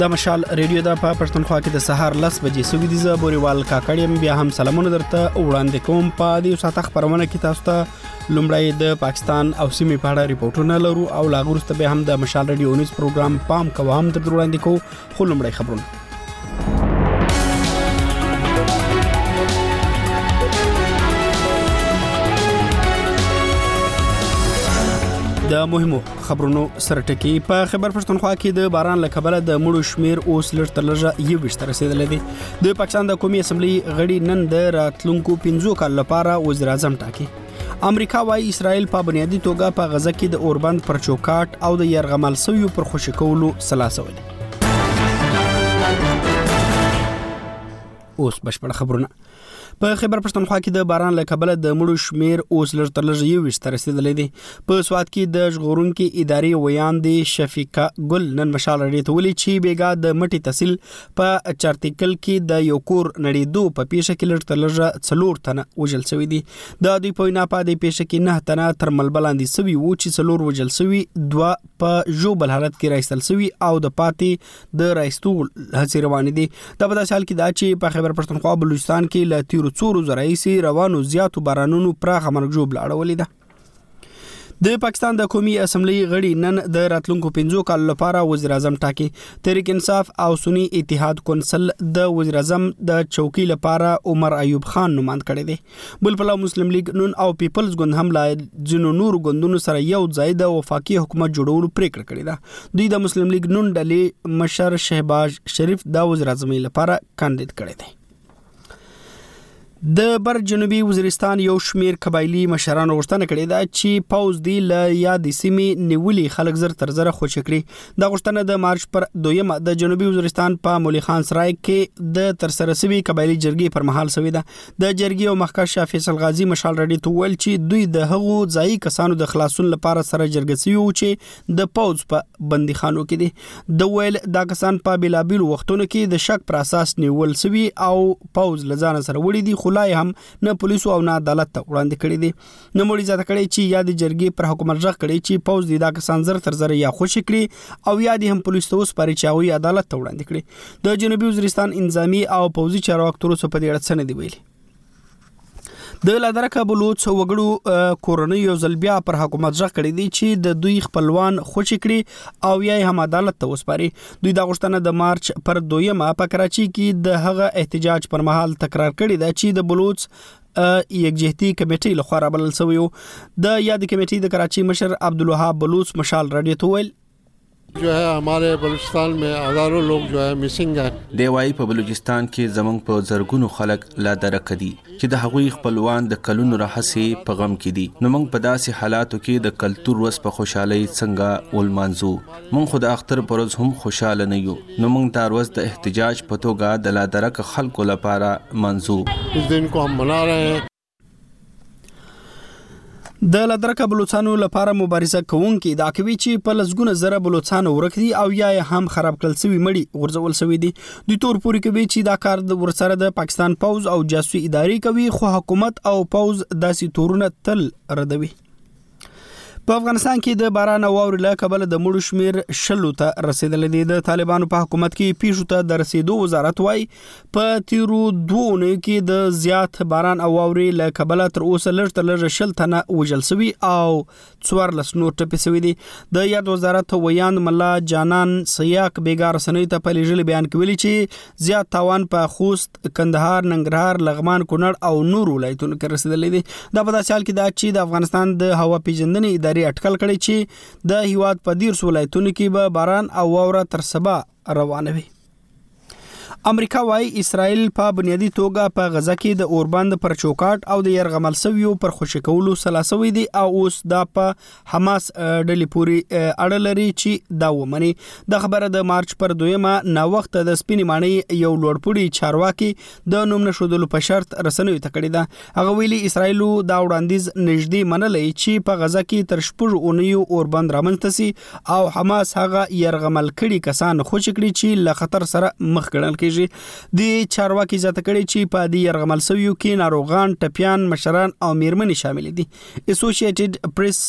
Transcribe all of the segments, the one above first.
د مشال ریډیو د په پښتونخوا کې د سهار لس بجې سوي دي زه بوريوال کاکړیم بیا هم سلامونه درته وړاندې کوم په دې ساته خبرونه کې تاسو ته لومړی د پاکستان او سیمې په اړه ریپورتونه لرو او لاغورسته به هم د مشال ریډیو نیوز پروګرام پام کوه هم در وړاندې کوو خو لومړی خبرونه د مهمو خبرونو سره ټکی په خبر پښتونخوا کې د باران له کبله د مړو شمیر اوس لږ تر لږه یو ویشت رسیدل دي د پاکستان د قومي اسمبلی غړي نن د راتلونکو 15 کال لپاره وزیر اعظم ټاکي امریکا وايي اسرائیل په بنیادی توګه په غزه کې د اوربند پر چوکاټ او د يرغمل سویو پر خوشی کولو سلاسولې اوس بشپړ خبرونه په خیبر پښتونخوا کې د باران له کبله د مړو شمیر اوس لږ تر لږه یو ویشت رسیدلې دي په سواد کې د ژغورونکو ادارې ویاندې شفیقه ګل نن مشال رډي ته ویلي چې بیګا د مټي تحصیل په چارتیکل کې د یو کور نړیدو په پیښه کې لږ تر لږه څلور تنه وژل شوی دي د دوی په وینا په دې پیښه کې نه تنه تر ملبلاندې سوي وو چې څلور وژل شوی دوه په ژوبل حالت کې راستل شوی او د پاتې د رایستو هڅې روانې دي دا په داسې حال کې دا چې په خیبر پښتونخوا بلوچستان کې له تیرو څو ورځو راهیسې روانو زیاتو بارانونو پراخه مرګ ژوبله اړولې ده د پاکستان د قومي اسمبلی غړي نن د راتلونکو 15 کال لپاره وزیر اعظم ټاکي تحریک انصاف او سنی اتحاد کونسل د وزیر اعظم د چوکۍ لپاره عمر ایوب خان نوماند کړی دی بل پلو مسلم لیګ نون او پیپلز ګوند هم لا ځینو نورو ګوندونو سره یو ځای د وفاقي حکومت جوړولو پریکړه کړې ده دوی د مسلم لیګ نون ډلې مشر شهباز شریف د وزیراعظمۍ لپاره کاندید کړی دی د بر جنوبي وزیرستان یو شمیر قبایلی مشرانو غوښتنه کړې ده چې پوز دی ل یاد سیمه نیولي خلک زر تر زر خوش کړي د غوښتنه د مارچ پر دویمه د جنوبي وزیرستان په مولي خان سرای کې د تر سره سوي قبایلی جرګې پر مهال سوي ده د جرګي او مخکښ شاه فیصل غازی مشال رډي ته ویل چې دوی د هغو ځایي کسانو د خلاصون لپاره سره جرګه شوي وو چې د پوځ په بندیخانو کې دي د ویل دا کسان په بیلابیل وختونو کې د شک پر اساس نیول شوي او پوځ لزان سره وړي دي خلای هم نه پولیسو او نه عدالت ته وړاندې کړي دي نوموړي زیاته کړې چې یا د جرګې پر حکومت غږ کړي چې پوځ دې دا کسان زر تر زر یا خوشې کړي او یا دې هم پولیس ته وسپاري چې هغوی عدالت ته وړاندې کړي د جنوبي وزیرستان انظامي او پوځي چارواکو تر اوسه په دې اړه څه نه دي ویلي د لادرکه بلوچ وګړو کورنۍ یو ځل بیا پر حکومت ځخ کړی دی چې د دوی خپلوان خوشی کړي او یا هم عدالت ته وسپاري دوی د غشتنه د مارچ پر دویمه په کراچي کې د هغه احتجاج پر مهال تکرار کړی دی چې د بلوچ یکجهتي کمیټې لخوا رابلل شوی و د یاد کمیټې د کراچي مشر عبدالوهاب بلوچ مشال رادیو ته ویل جو ہے ہمارے بلوچستان میں ہزاروں لوگ جو ہے مسنگ ہیں دی وايي په بلوچستان کې زمونږ په زرګونو خلک لا درک دي چې د هغوی خپلوان د کلونو راهسي په غم کې دي نو موږ په داسې حالاتو کې د کلتور ورځ په خوشحالۍ څنګه ولمانځو موږ خو د اختر په ورځ هم خوشاله نه یو نو موږ دا ورځ د احتجاج په توګه د لادرک خلکو لپاره منځو. اس دن کو هم منا رہے ہیں. د لادرکه بلوڅانو لپاره مبارزه کوونکي دا کوي چې په لسګونه زره بلوڅان ورک دي او یا یې هم خراب کړل سوي مړي غورځول سوي دي دوی تور پوري کوي چې دا کار د ورسره د پاکستان پوز او جاسوسي ادارې کوي خو حکومت او پوز داسې تورونه تل ردوي په افغانستان کې د باران او واورې له کبله د مړو شمیر شلو ته رسیدلی دی د طالبانو په حکومت کې پیښو ته د رسیدو وزارت وایي په تیرو دوه اونیو کې د زیات باران او واورې له کبله تر اوسه لږ تر لږه شل تنه وژل شوي او څوارلس نور ټپي شوي دي د یاد وزارت ویاند ملا جانان سیاق بیګار سنوي ته په لېږلي بیان کې ویلي چې زیات تاوان په خوست، کندهار، ننګرهار، لغمان، کونړ او نور ولایتونو کې رسیدلې دي دا په داسې حال کې دا چې د افغانستان د هوا پیژندنې ادارې اټکل کړی چې د هیواد په دیر ولایتونو کې به باران او واوره تر سبا روانه وي امریکا وايي اسرائیل په بنیادی توګه په غزه کې د اوربند پر چوکاټ او د يرغمل سویو پر خوشی کولو سلاسوي دي او اوس دا په حماس ډلې پوري اړه لري چې دا ومني د خبره د مارچ پر دویمه نا وخت د سپینې ماڼۍ یو لوړپوړي چارواکي د نوم نشودلو په شرط رسنیو ته کړی ده هغه ویلي اسرایل دا وړاندیز نږدې منلې چې په غزا کې تر شپږ اونیو اوربند رامنځته سي او حماس هغه يرغمل کړي کسان خوشی کړي چې له خطر سره مخ ګڼل کیږي د چارواکي زیاته کړي چې په دې يرغمل سویو کې ناروغان ټپيان مشران او میرمنې شامل دي اسوشیټډ پریس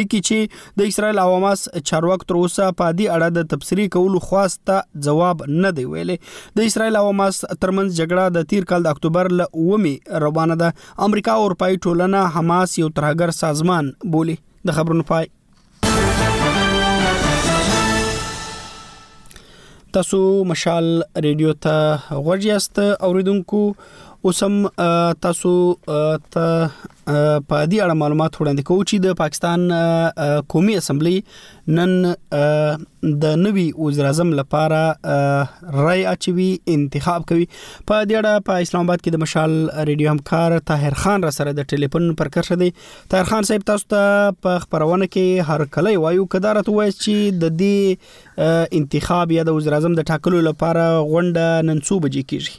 لیکي چې د اسرایل او حماس چارواکو تر اوسه په دې اړه د تبصرې کولو خواست ته ځواب نه دی ویلي د اسرایل او حماس ترمنځ جګړه د تیر کال د اکتوبر ل اومې روانه ده امریکا او اروپאי ټولنه حماس یو ترهګر سازمان بولی د خبرونو پای تاسو مشال ریډیو ته غوږ یاست اوریدونکو اوسم تاسو ته په دې اړه معلومات وړاندې کوو چې د پاکستان قومي اسمبلی نن د نوي وزیر اعظم لپاره رای اچوي انتخاب کوي په دې اړه په اسلام آباد کې د مشال ریډیو همکار طاهر خان را سره د ټلیفون پر کرښه دی طاهر خان صاحب تاسو ته په خبرونه کې هر کله وایو کدا راته وایي چې د دې انتخاب یا د وزیر اعظم د ټاکلو لپاره غونډه نن څو بجې کیږي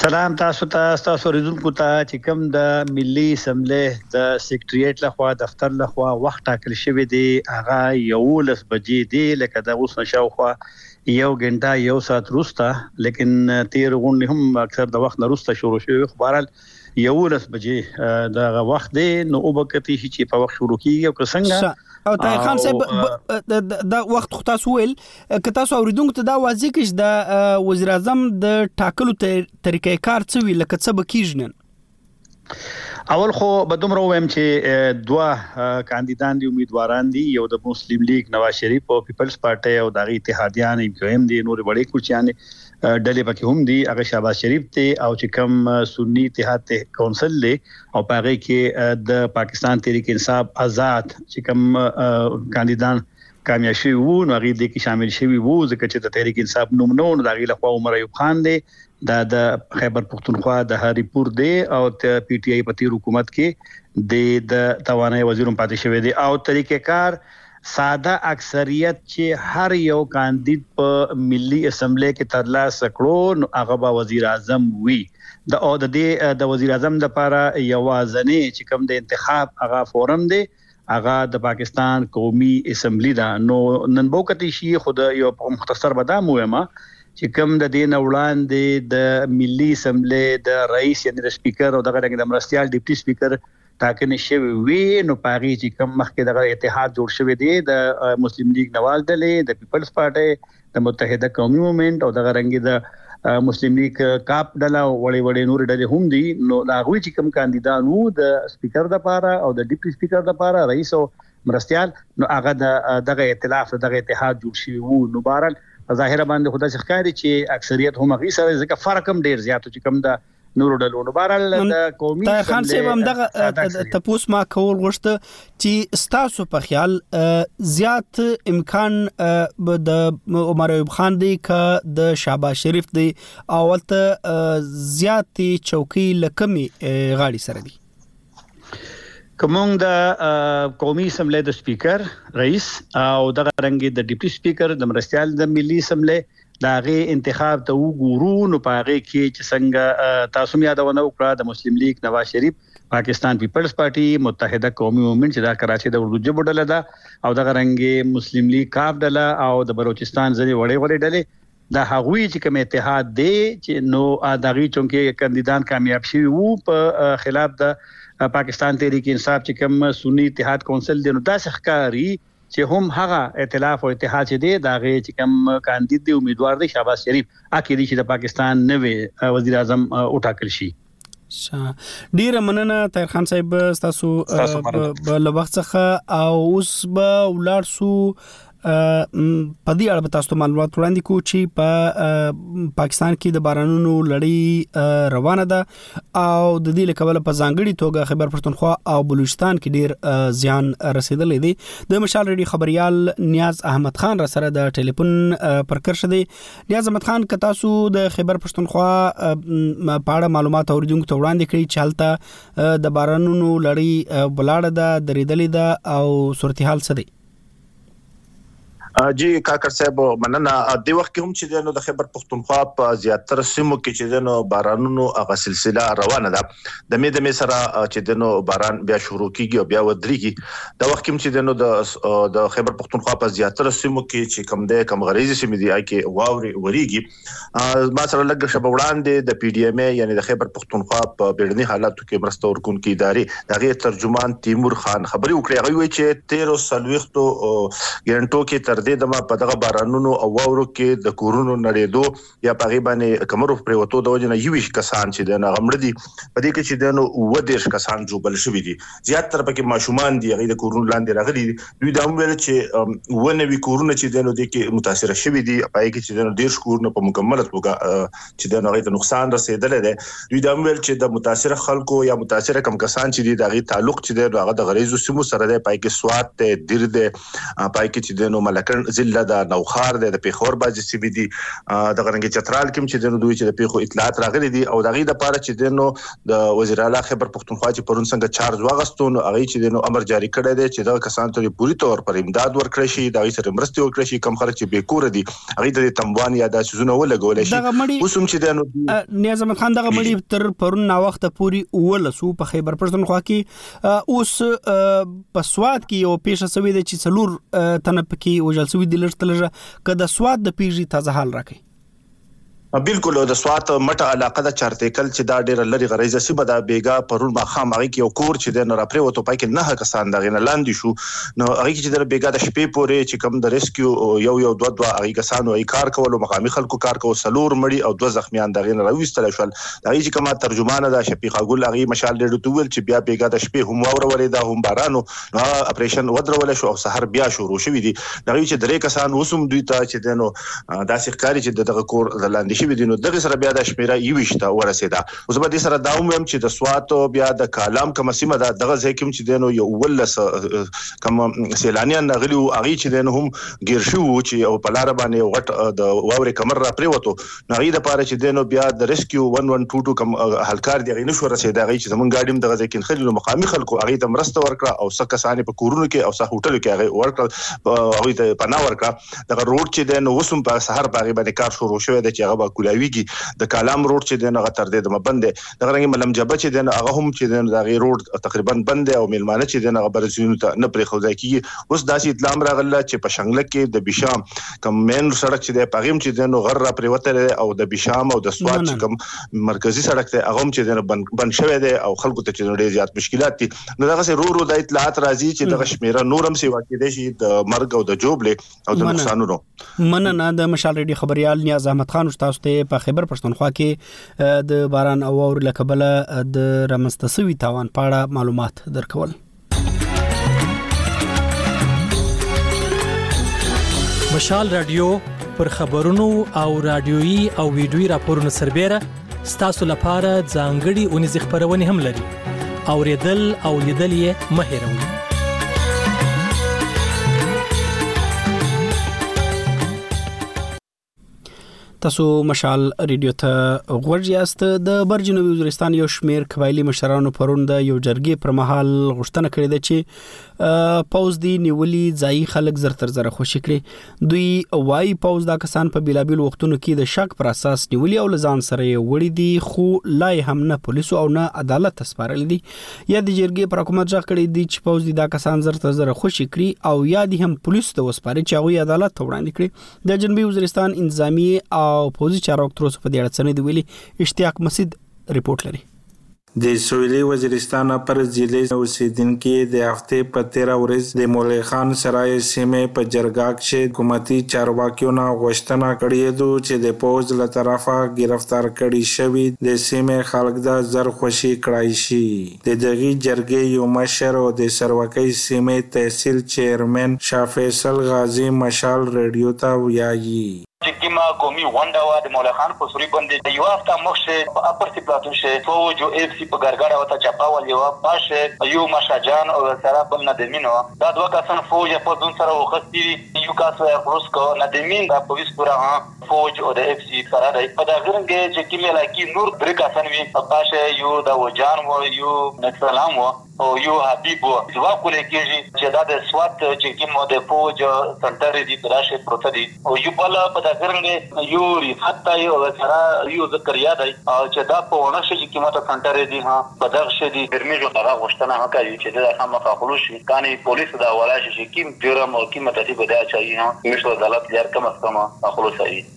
سلام تاسو ته تاسو ریدونکو ته چې کوم د ملي اسمبلی د سیکریټریټ لخوا دفتر لخوا وخت ټاکل شوی دی هغه یو لس بجې دی لکه دا اوس نشاوخوا یو غنټه یو ساعت روسته لیکن تیر غونډه هم اکثر د وخت نه روسته شروع شوی خو بهرال یولس بجې دغه وخت دی نو او بکتی شي چې په وخت شروع کیږي او که څنګه او طاهر خان صاحب دا وخت خو تاسو ویل که تاسو اوریدونکو ته دا واضح کړئ د وزیر اعظم د ټاکلو طریقې کار څه وی لکه څه بکیږي نن اول خو به دومره وایم چې دوه کاندیدان دي امیدواران دي یو د مسلم لیگ نواز شریف او پیپلز پارټي او دغه اتحادیان ایم کیو ایم دي نور وړي کوچیان ډلې پکې هم دي هغه شهباز شریف ته او چې کم سنی اتحاد ته کونسل دی او پاره کې د پاکستان تحریک انصاف آزاد چې کم کاندیدان کامیاب شوی وو نو هغه د کې شامل شوی وو ځکه چې د تحریک انصاف نوم نه ونه داغي لخوا عمر ایوب خان دی دا د خیبر پښتونخوا د هری پور دی او ته پی ټی آی په تیر حکومت کې د د توانای وزیرم پاتې شوی دی او طریقې کار ساده اکثریت چې هر یو کاندید په ملي اسمبلۍ کې ترلاسه کړو نو هغه به وزیراعظم وي د او د دې د وزیراعظم لپاره یوازنې چې کوم د انتخاب هغه فورم دی هغه د پاکستان قومي اسمبلی ده نو نن به کتي شي خو د یو مختصر به دا مهمه چې کوم د دین وړاندې د ملي اسمبلی د رئیس یعنی د سپیکر او دغه د مرستيال ډیپټي سپیکر ټاکنې شوې وي نو په هغې چې کوم مخکې دغه اتحاد جوړ شوی دی د مسلم لیګ نواز ډلې د پیپلز پارټۍ د متحده قومي مومنټ او دغه رنګ د مسلم لیګ کاپ ډله وړې وړې نور ډلې هم دي نو دا غوي چې کوم کاندیدان وو د سپیکر د پاره او د ډیپټي سپیکر د پاره رئیس او مرستيال نو هغه د دغه ائتلاف دغه اتحاد جوړ شي وو نو بهرال ظاهر باندې خدای ښکاری چې اکثریت هم غي سره ځکه فرق هم ډیر زیات چې کوم د نورو ډلو نو بهرحال د قومي طاهر خان صاحب هم دغه تپوس ما کول غوښته چې ستاسو په خیال زیات امکان د عمر ایوب خان دی ک د شهباز شریف دی او ته زیات چوکۍ لکمي غاړي سره دی کومنګ د قومي اسمبلی د سپیکر رئیس او دغه رنګ د ډیپټي سپیکر د مرستيال د ملي اسمبلی د هغې انتخاب ته وګورو نو په هغې کې چې څنګه تاسو مې یادونه وکړه د مسلم لیګ نواز شریف پاکستان پیپلز پارټي متحده قومي مومنټ چې دا کراچۍ د اردو جبو ډله ده او دغه رنګي مسلم لیګ کاف ډله او د بلوچستان ځنې وړې وړې ډلې د هغوی چې کوم اتحاد دی چې نو دغه چونکه کاندیدان کامیاب شوی وو په خلاف د پاکستان تحریک انصاف چې کوم سنی اتحاد کونسل دی نو داسې ښکاری چه هم هغه ائتلاف او اتحاد چه دې د هغې چه کوم کاندید دې امیدوار دې شهباز شریف حق دې چه د پاکستان نوې وزیر اعظم وټاکل شي. ډیره مننه طاهر خان صاحب تاسو له وخت څخه او اوس به ولاړ سو په دې اړه تاسو ته معلومات وړاندې کوو چې په پاکستان کې د بارانونو لړۍ روانه ده او د دې لکوله په ځانګړي توګه خبر پښتونخوا او بلوچستان کې ډیر زیان رسیدلې دي د مشال ریډي خبريال نیاز احمد خان را سره د ټلیفون پر کرښه دی نیاز احمد خان که تاسو د خبر پښتونخوا په اړه معلومات اوریدونکو ته وړاندې کړئ چې هلته د بارانونو لړۍ بلاړه ده درېدلې ده او صورتحال څه دی جی کاکړ صاحب مننه د وخت کې هم چې دینو د خبر پښتونخوا په زیاتره سیمو کې چې دینو بارانونو هغه سلسله روانه ده د می د می سره چې دینو باران بیا شروع کیږي او بیا ودرېږي د وخت کې چې دینو د د خبر پښتونخوا په زیاتره سیمو کې چې کم ده کم غریزي سیمې دي کې واوري وریږي ما سره لږ شپه وړاندې د پی ډی ایم ای یعنی د خیبر پښتونخوا په بیړني حالاتو کې مرسته ورکونکي ادارې د غیر ترجمان تیمور خان خبري وکړې هغه وی چې 13 سلويختو ګنټو کې تر دې دمه په دغه بارانونو او وورو کې د کورونو نړېدو یا په غیبه نه کمرو پریوتو د وجنه یوش کسان چې د نغمړ دي په دې کې چې د نو و دیش کسان جوبل شوې دي زیات تر پکې ماشومان دي هغه د کورونو لاندې راغلي دوی دا هم ویل چې و نوي کورونه چې دنو د کې متاثر شوي دي پای کې چې دنو ډیر شکورونه په مکمل توګه چې دنو غي نقصان رسیدل دي دوی دا هم ویل چې د متاثر خلکو یا متاثر کم کسان چې دي دغه تعلق چې دغه د غریزو سیمو سره د پای کې سواد ته دیر ده پای کې چې دینو ملکن ضلع د نوخار د پیښور باجې سی بي دي د غرنګ چترال کې چې دینو دوی چې د پیښو اطلاعات راغلي دي او دغه د پاره چې دینو د وزیر اعلی خبر پښتونخوا چې پرون څنګه چارج واغستون هغه چې دینو امر جاری کړی دی چې دغه کسان ته پوری تور پر امداد ورکړي شي د سره مرستي ورکړي شي کم خرچ به کور دي هغه د تمبوان یا د سيزونه ولګول شي اوس هم چې دینو نیاز احمد خان دغه مړي تر پرون نا وخت پوری اول سو په خیبر پښتونخوا کې اوس په سواد کې یو پیښه سوي ده چې څلور تنه پکې وژل سوي دي لږ تلږه که د سواد د پیښې تازه حال راکړي بالکل د سوات مټه علاقه د چارتیکل چې دا ډیره لري غریزه سی به دا بیګا پرون ما خام هغه کې یو کور چې د نو را پرې وته پای کې نه کسان دغه نه لاندې شو نو هغه کې چې د بیګا د شپې پورې چې کم د ریسکیو یو یو دوه دوه هغه کسانو یې کار کولو مقامي خلکو کار کول سلور مړي او دوه زخمیان دغه نه راوستل شول هغې چې کومه ترجمانه ده شفیقه ګل هغې مشال ریډو ته وویل چې بیا بېګا د شپې هم واوره ورېده هم باران و نو هغه اپرېشن ودرول شو او سهار بیا شروع شوي دي هغوی چې درې کسان اوس هم دوی ته چې دی نو داسې ښکاري چې د دغه کور د لاندې شوي دي نو دغې سره بیا دا شمېره یوویشت ته ورسېده خو زه به دې سره دا هم وایم چې د سوات بیا د کالام کومه سیمه ده دغه ځای کې هم چې دی نو یو اوولس کوم سیلانیان راغلي وو هغوی چې دی نو هم ګیر شوي وو چې او په لاره باندې یو غټ د واورې کمر راپرېوتو نو هغوی لپاره چې دی نو بیا د ریسکیو ون ون ټو ټو کوم اهلکار دي هغوی نه شو رسېدای هغوی چې زموږ ګاډي هم دغه ځای کېنښلي نو مقامي خلکو هغوی ته مرسته ورکړه او څه کسان یې په کورونو کې او څه هوټلو کې هغوی ورکړل هغوی ته پناه ورکړه دغه روډ چې دی نو اوس هم په سهار په هغې باندې کار شروع شوی دی چې هغه به کولاویږي د کالام روډ چې دی نو هغه تر دې دمه بند دی. دغه رنګ ملم جبه چې دین هغه هم چې دین دغه روډ تقریبا بند دی او میلمانه چې دین هغه برسینو ته نه پرې خوځای کیږي اوس داسې اطلاع راغله چې په شنګله کې د بشام کم مین سړک چې دی پغیم چې دین غر را پرې وته او د بشام او د سواد چې کم مرکزی سړک ته هغه هم چې دین بند شوی دی او خلکو ته چې ډېر زیات مشکلات دي نو دغه سه رو رو د اطلاعات راځي چې دغه شمیره نورم سیوا کې دي چې د مرګ او د جوبله او د نقصانونو مننه د مشال ریډي خبريال نیاز احمد خان استاد ته په خبر پښتونخوا کې د باران او اور لکبل د رمستسوي تاوان پاړه معلومات درکول مشال رادیو پر خبرونو او رادیوي او ویډیوي راپورونو سربېره ستاسو لپاره ځانګړي اونیزې خبرونه هم لري او ریدل او لیدل یې مهیروي تاسو مشال ریډیو ته غوړ یاست د برجنوي وزیرستان یو شمیر قبایلی مشرانو پرون د یو جرګې پر مهال غوښتنه کړې ده چې پوز دی نیولي ځای خلک زر تر زر خوشی کړي دوی وايي پوځ دا کسان په بیلابیلو وختونو کې د شک پر اساس نیولي او له ځان سره یې وړي دي خو لا یې هم نه پولیسو او نه عدالت ته سپارلي دي یا د جرګې پر حکومت ځغ کړی دي چې پوځ دي دا کسان زر تر زر خوشي کړي او یا دي هم پولیسو ته وسپاري چې هغوی عدالت ته وړاندې کړي د جنوبي وزیرستان انتظامیه او پوځي چارواکو تر اوسه په دې اړه څه نه دی ویلي اشتیاق مسید رپورټ لري د سویلي وزیرستان پر ضلعې اوسېدونکي یې د هفتې په تېره ورځ د مولې خان سرای سیمې په جرګه کښې د حکومتي چارواکیو نه غوښتنه کړیدو چې د پوځ له طرفه ګرفتار کړي شوي د سیمې خلک ده زر خوشي کړای شي. د دغي جرګې یو مشر او د سروکۍ سیمې تحصیل چیئرمین شاه فیصل غازي مشال ریډیو ته ویايي. جدیمه قومي غونډه وه، د مولی خان په سوري بندې یوه هفته مخشې په اپر سي پلاتون شې فو جو ایف سي په ګرګړه وته چپه ول یوه پاشې یو مشا جان او ولسره بل ندمین و دا دوه کسان فو جه په زون سره وخستی وی یو کس و یې خلوص کو ندمین دا په ویس پورا هه فو ج او د ایف سي سره دی په داغی رنګې چې کیمی علاقی نور دری کسان وی پاشې یو دا و جان و یو نکسلام و. او يو حبيب و دوا کولې کېږي چې دا د سوات چې کوم د فوج سنټر دي په داشې پروته دي او يو بل په دا ګرنګ دي يو ريفت دی او سره يو زکريا دی او چې دا په وڼه شې چې کوم ته سنټر دي ها په دغ شې دي. ګرميږ له هغه غوښتنه ها کوي چې دا خام خا خلوص شي کاني پوليس دا ولا شې چې کوم جرم او کوم تفي به دا چايي ها مشر عدالت ليار کم از کم خلوص اي.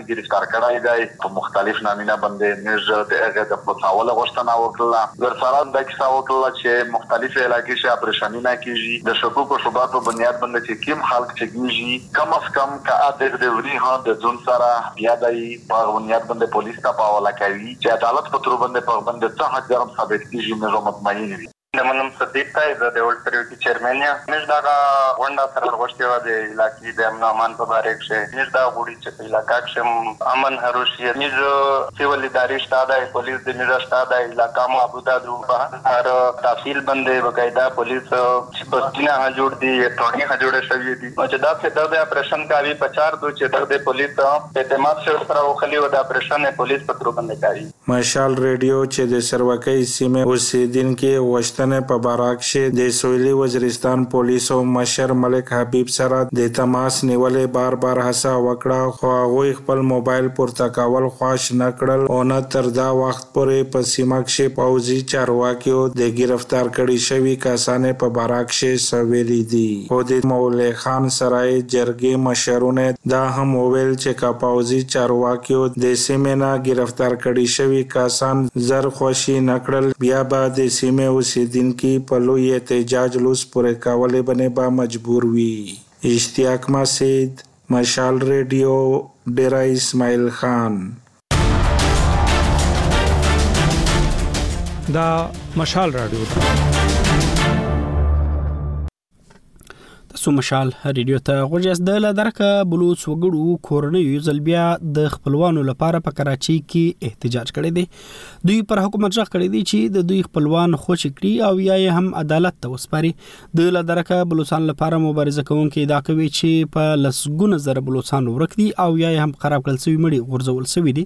ګرفتار کړی دی. په مختلف نامینه باندې میژ د هغه د خلاصاولو غوښتنه وکړله. درسره دا کیسه وکړله چې مختلفې علاقې چې اپریشنی نه کیژي د شکوک او شبهات په بنیاد باندې چې کیم خلک چې ګیژي کم از کم که ادغ دې وری هم د دون سره بیا دی په هغه بنیاد باندې پولیس ته په حواله کوي چې عدالت په ترو باندې په هغه باندې څه حق جرم ثابت کیژي میژ او مطمئین وي. د منم صدیق صاحب د دیولډ سریوټی چیرمین یم میږ دغه غونډه سره غوښتی وه د علاقی د امن امان په باره کښی میږ دا غوړی چه په علاقه کښی مو امن هروشی میږ سیول اداری شته ده پولیس د میږ شته ده علاقه مو ابوده دو بهر تحصیل بنده بقایده پولیس چه بستی نه ها جوړ دی یه ټونی ها جوړ شوی دی نو چه دا سه دغ دی اپریشن کاوی پچار دو چه دغ دی پولیس اعتماد سه ورسره وخلی و د اپریشن پولیس په ترو بنده کاوی. مشال رېډيو چې د سروکۍ سيمې اوسېدنکي غوښتنې په باره کښې د سويلي وزريستان پوليسو مشر ملک حبيب سره د تماس نيولې بار بار هڅه وکړه خو هغوي خپل موبايل پورته کول خواش نه کړل اونه تر دا وخت پورې په سيمه کښې پوځي چارواکيو د ګرفتار کړي شوي کسانې په باره کښې څه ويلي دي. خو د مولي خان سرای جرګې مشرونې دا هم وویل چې که پوځي چارواکیو د سیمې نه ګرفتار کړي شوي کسان زر خوشي نه کړل بیا به د سیمې اوسیدنکي په لوی احتجاج لوس پورې کولې بنې به مجبور وي. اشتیاق مسید، مشال ریډیو، ډیره اسماعیل خان. دا مشال رادیو ده تاسو مشال رادیو ته غوږیاست د لادرکه بلوچ وګړو کورنۍ ځل بیا د خپلوانو لپاره په کراچي کې احتجاج کړی دی دوی پر حکومت ځخ کړی دی چې د دوی خپلوان خوشی کړي او یا هم عدالت ته وسپاري د له درکه بلوڅان لپاره مبارزه کوونکي ادعا کوي چې په لسګونه زره بلوڅان ورک دي او یا هم خراب کړل شوی مړي غورځول شوی دي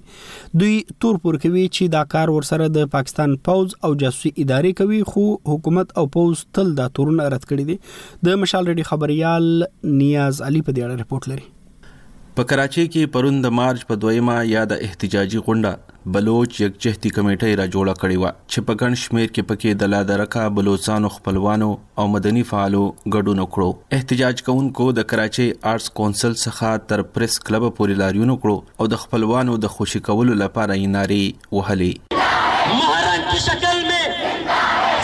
دوی تور پور کوي چې دا کار ورسره د پاکستان پوز او جاسوسي ادارې کوي خو حکومت او پوز تل دا تورونه رد کړی دي د مشال ریډي خبريال نیاز علي په دې اړه رپورت لري په کراچۍ کې پرون د مارچ په دویمه یاده احتجاجي غونډه بلوچ یکجهتي کمېټۍ راجوړه کړې وه چې په ګڼ شمېر کې پکې د لادرکه بلوڅانو خپلوانو او مدني فعالو ګډون وکړو. احتجاج کوونکو د کراچۍ آرټس کونسل څخه تر پرېس کلبه پورې لاریون وکړو او د خپلوانو د خوشي کولو لپاره یې نارې وهلې. مهرنګ کی شکل مې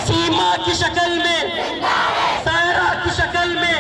سیما کی شکل مې صحرا کی شکل مې.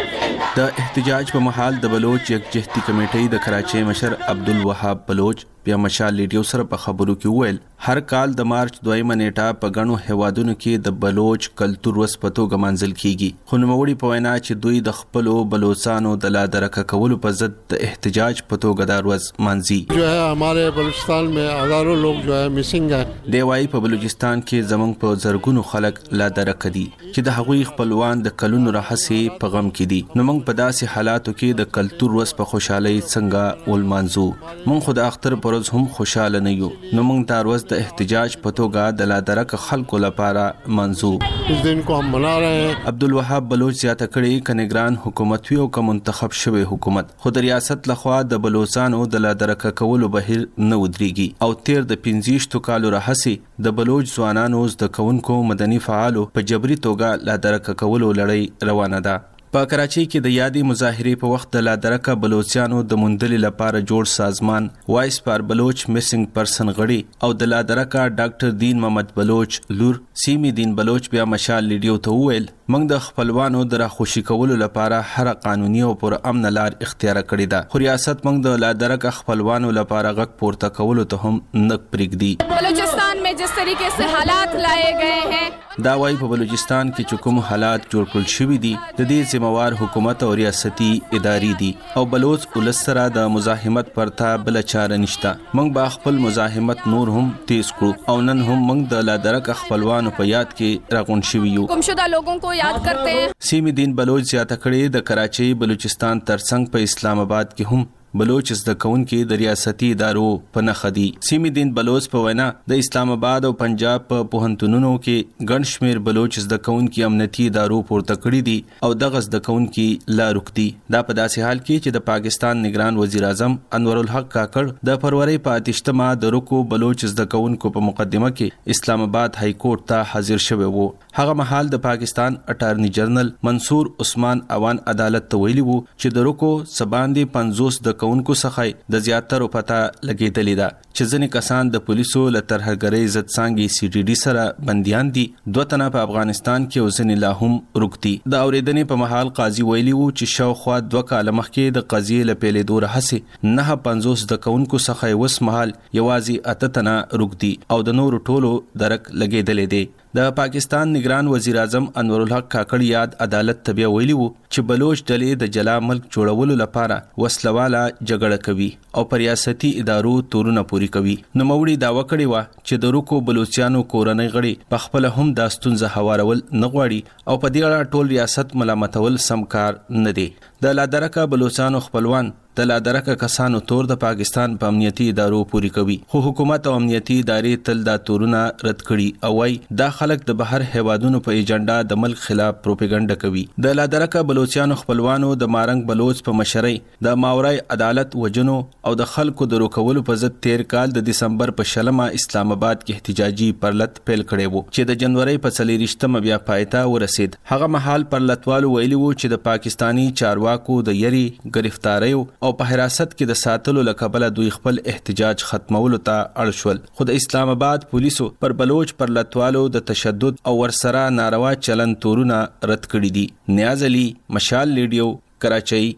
د احتجاج په مهال د بلوچ یکجهتي کمیټۍ د کراچۍ مشر عبدالوهاب بلوچ بیا مشال لیډیو سره په خبرو کې وویل، هر کال د مارچ دویمه نیټه په ګڼو هیوادونو کې د بلوچ کلتور ورځ په توګه مانځل کیږي. خو نوموړي په وینا چې دوی د خپلو بلوڅانو د لا درکه کولو په ضد د احتجاج په توګه دا ورځ مانځي. جو هې همارې بلوچستان مې هزارو لوګ جو هې میسنګ هې. دی وايي په بلوچستان کې زموږ په زرګونو خلک لا درکه دي چې د هغوی خپلوان د کلونو راهسې په غم کې دي نو موږ په داسې حالاتو کې د کلتور ورځ په خوشحالۍ څنګه ولمانځو موږ خو د اختر په ورځ هم خوشحاله نه یو. نو موږ دا ورځ د احتجاج په توګه د لادرک خلکو لپاره منځو اس دن کو هم منا رہے ہیں عبدالوهاب بلوچ زیاته کړې ک نګران حکومت وي او که منتخب شوی حکومت خو د ریاست لخوا د بلوڅانو د لادرک کولو بهیر نه ودریږي او تیر د پنځیشتو کالو راهسې د بلوچ ځوانانو زده کوونکو مدني فعالو په جبري توګه لادرک کولو لړۍ روانه ده په کراچۍ کې د یادې مظاهرې په وخت د لادرکه بلوڅیانو د موندلې لپاره جوړ سازمان وایس پار بلوچ میسنګ پرسن غړي او د لادرکه ډاکټر دین محمد بلوچ لور سیمې دین بلوچ بیا مشال لیډیو ته وویل موږ د خپلوانو د راخوشي کولو لپاره هر قانوني او پر امن لار اختیار کړې ده خو ریاست موږ د لادرکه خپلوانو لپاره غږ پورته کولو ته هم نک پرېږدي بلوچستان میں جس طریقے سے حالات لائے گئے ہیں دا وايي په بلوچستان کې چې کوم حالات جوړ کړل شوي دي د دې ذمہ وار حکومت او ریاستي ادارې دي او بلوچ ولس سره د مزاحمت پرته بل چاره نشته موږ به خپل مزاحمت نور هم تیز کړو او نن هم موږ د لادرک خپلوانو په یاد کې راغون شوي یو کوم شدا لوګو کو یاد کرتے سیمه دین بلوچ زیاته کړې د کراچۍ بلوچستان ترڅنګ په اسلام آباد کې هم بلوچ زده کوونکي د ریاستي ادارو په نخښه دي. سیمي دین بلوڅ په وینا د اسلام اباد او پنجاب په پوهنتونونو کې ګڼ شمیر بلوچ زده کوونکي امنتي ادارو پورته کړي دي او دغه زده کوونکي لا روک دي. دا په داسې حال کې چې د پاکستان نګران وزیراعظم انورالحق کاکړ د فرورۍ په اتیشتمه د روکو بلوچ زده کوونکو په مقدمه کې اسلام اباد هايي کورټ ته حاضر شوی وو. هغه مهال د پاکستان اټارني جنرل منصور عثمان اوان عدالت ته ویلي وو چې د رکو څه باندې پنځوس زده کوونکو څخه د زیاترو پته لګېدلې ده چې ځینې کسان د پولیسو له ترهګرۍ ضد څانګې سي ټي ډي سره بندیان دي دوه تنه په افغانستان کې او ځینې لا هم ورک دي د اورېدنې په مهال قاضي ویلي وو چې شاوخوا دوه کاله مخکې د قضیې له پیلېدو راهسې نهه پنځوس زده کوونکو څخه یې اوسمهال یوازې اته تنه ورک دي او د نورو ټولو درک لګېدلی دی د پاکستان نګران وزیراعظم انورالحق کاکړ یاد عدالت ته بیا ویلي وو چې بلوچ ډلې د جلا ملک جوړولو لپاره وسله واله جګړه کوي او په ریاستي ادارو تورونه پوري کوي. نوموړي دعوه کړې وه چې د روکو بلوڅیانو کورنۍ غړي په خپله هم دا ستونزه هوارول نه غواړي او په دې اړه ټول ریاست ملامتول سم کار نه دی. د لادرکه بلوڅانو خپلوان د لا درکه کسانو تور د پاکستان په امنیتي ادارو پوري کوي خو حکومت او امنیتي ادارې تل دا تورونه رد کړي او وايي دا خلک د بهر هیوادونو په ایجنډا د ملک خلاف پروپاګاندا کوي د لا درکه بلوچستانو خپلوانو د مارنګ بلوچ په مشرۍ د ماورای عدالت وجنو او د خلکو د روکولو په ضد تیر کال د دسمبر په شلمه اسلام آباد کې احتجاجي پرلت پیل کړی وو چې د جنورۍ په څلېرویشتمه بیا پای ته ورسید. هغه مهال پرلتوالو ویلي وو چې د پاکستاني چارواکو د یري، ګرفتاریو او په حراست کې د ساتلو له کبله دوی خپل احتجاج ختمولو ته اړ شول، خو د اسلام اباد پولیسو پر بلوچ پرلتوالو د تشدد او ورسره ناروا چلند تورونه رد کړي دي. نیاز علي، مشال ریډیو، کراچۍ.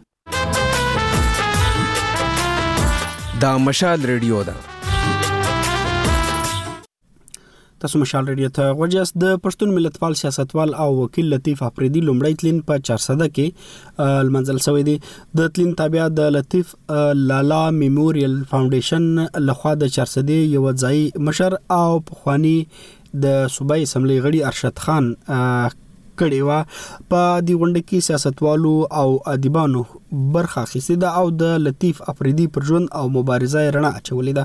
دا مشال ریډیو ده تاسو مشال ریډیو ته غوړیاس د پښتون ملتپال سیاستوال او وکیل لطیف اپریدي لومړی تلین په 400 کې لمنځل شوې دي د تلین تابع د لطیف لالا میموریل فاونډیشن لخوا د 400 یو ځای مشر او پخوانی د صوبایي اسمبلی غړي ارشد خان کړې و په دې غونډه کې سیاستوالو او ادیبانو برخه اخیستې ده او د لطیف افریدي پر ژوند او مبارزه یې رڼا اچولې ده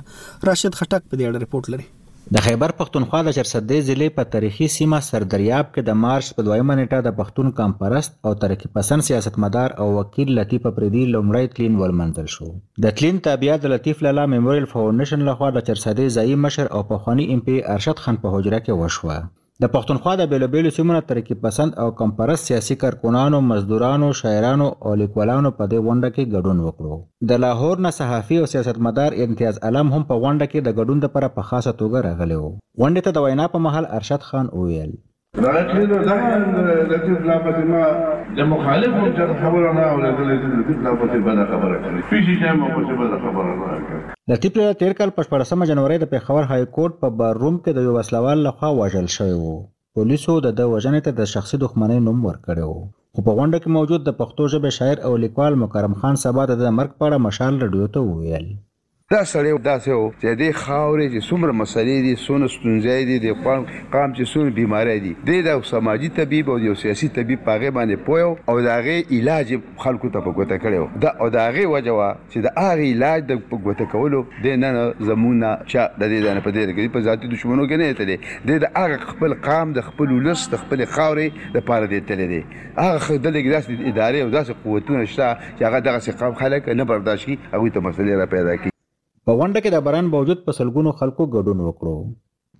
راشد خټک په دې اړه رپورټ لري د خیبر پښتونخوا د چرسدې ضلع په تاریخي سیمه سردریاب کې د مارچ په دویمه نیټه د پښتون کمپرست او ترقي پسند سیاستمدار او وکیل لطیف اپریدي لومړی تلین ولمنځل شو د تلین تابیا د لطیف لالا میموریل فاونډیشن له خوا د چرسدې ځايي مشر او پخواني ایم پي ارشد خان په حجره کې وشوه. د پښتونخوا د بېلو بېلو سیمو نه ترقي پسند او قم پرست سیاسي کارکنانو، مزدورانو، شاعرانو او لیکوالانو په دې غونډه کې ګډون وکړو. د لاهور نه صحافي او سیاستمدار امتیاز علم هم په غونډه کې د ګډون لپاره په خاصه توګه راغلی و. غونډې ته د وینا په مهال ارشد خان وویل. راکړي نو دا لطیف لا پسې ما د مخالف هم چاته خبره نه اورېدلې چې لطیف لا پسې بده خبره کړې پیشي ټایم هم پسې بده خبره نه کړې لطیف لالا تېر کال په شپاړسمه جنورۍ د پېښور های کورټ په بار روم کې د یو وسله وال له خوا وژل شوی و. پولیسو د ده وژنې ته د شخصي دښمنۍ نوم ورکړی و. خو په غونډه کې موجود د پښتو ژبې شاعر او لیکوال مکرم خان سبا د ده د مرګ په اړه مشال رډیو ته وویل. دا سړی داسې و چې دې خاورې چې څومره مسلې دي، څونه ستونزی دي، دې قام چې څونه بیماری دي، دی د یو سماجی طبیب او د یو سیاسی طبیب په هغې باندې پوه و او د هغې علاج یې خلکو ته په ګوته کړی و او د هغې وجه وه چې د هغې علاج د په ګوته کولو دی نن زموږ نه چا د دې ځای نه په دې ځای کې دی په ذاتی دشمنو کې نه دی تللی، دی د هغه خپل قام د خپل ولس د خپلې خاورې لپاره دی تللی دی. هغه خلک دلته کې داسې ادارې او داسې قوتونه شته چې هغه دغسې قام خلک نه برداشت کړي هغوی ته مسلې را پیدا کړي. په غونډه کې د بران باوجود په سلګونو خلکو ګډون وکړو.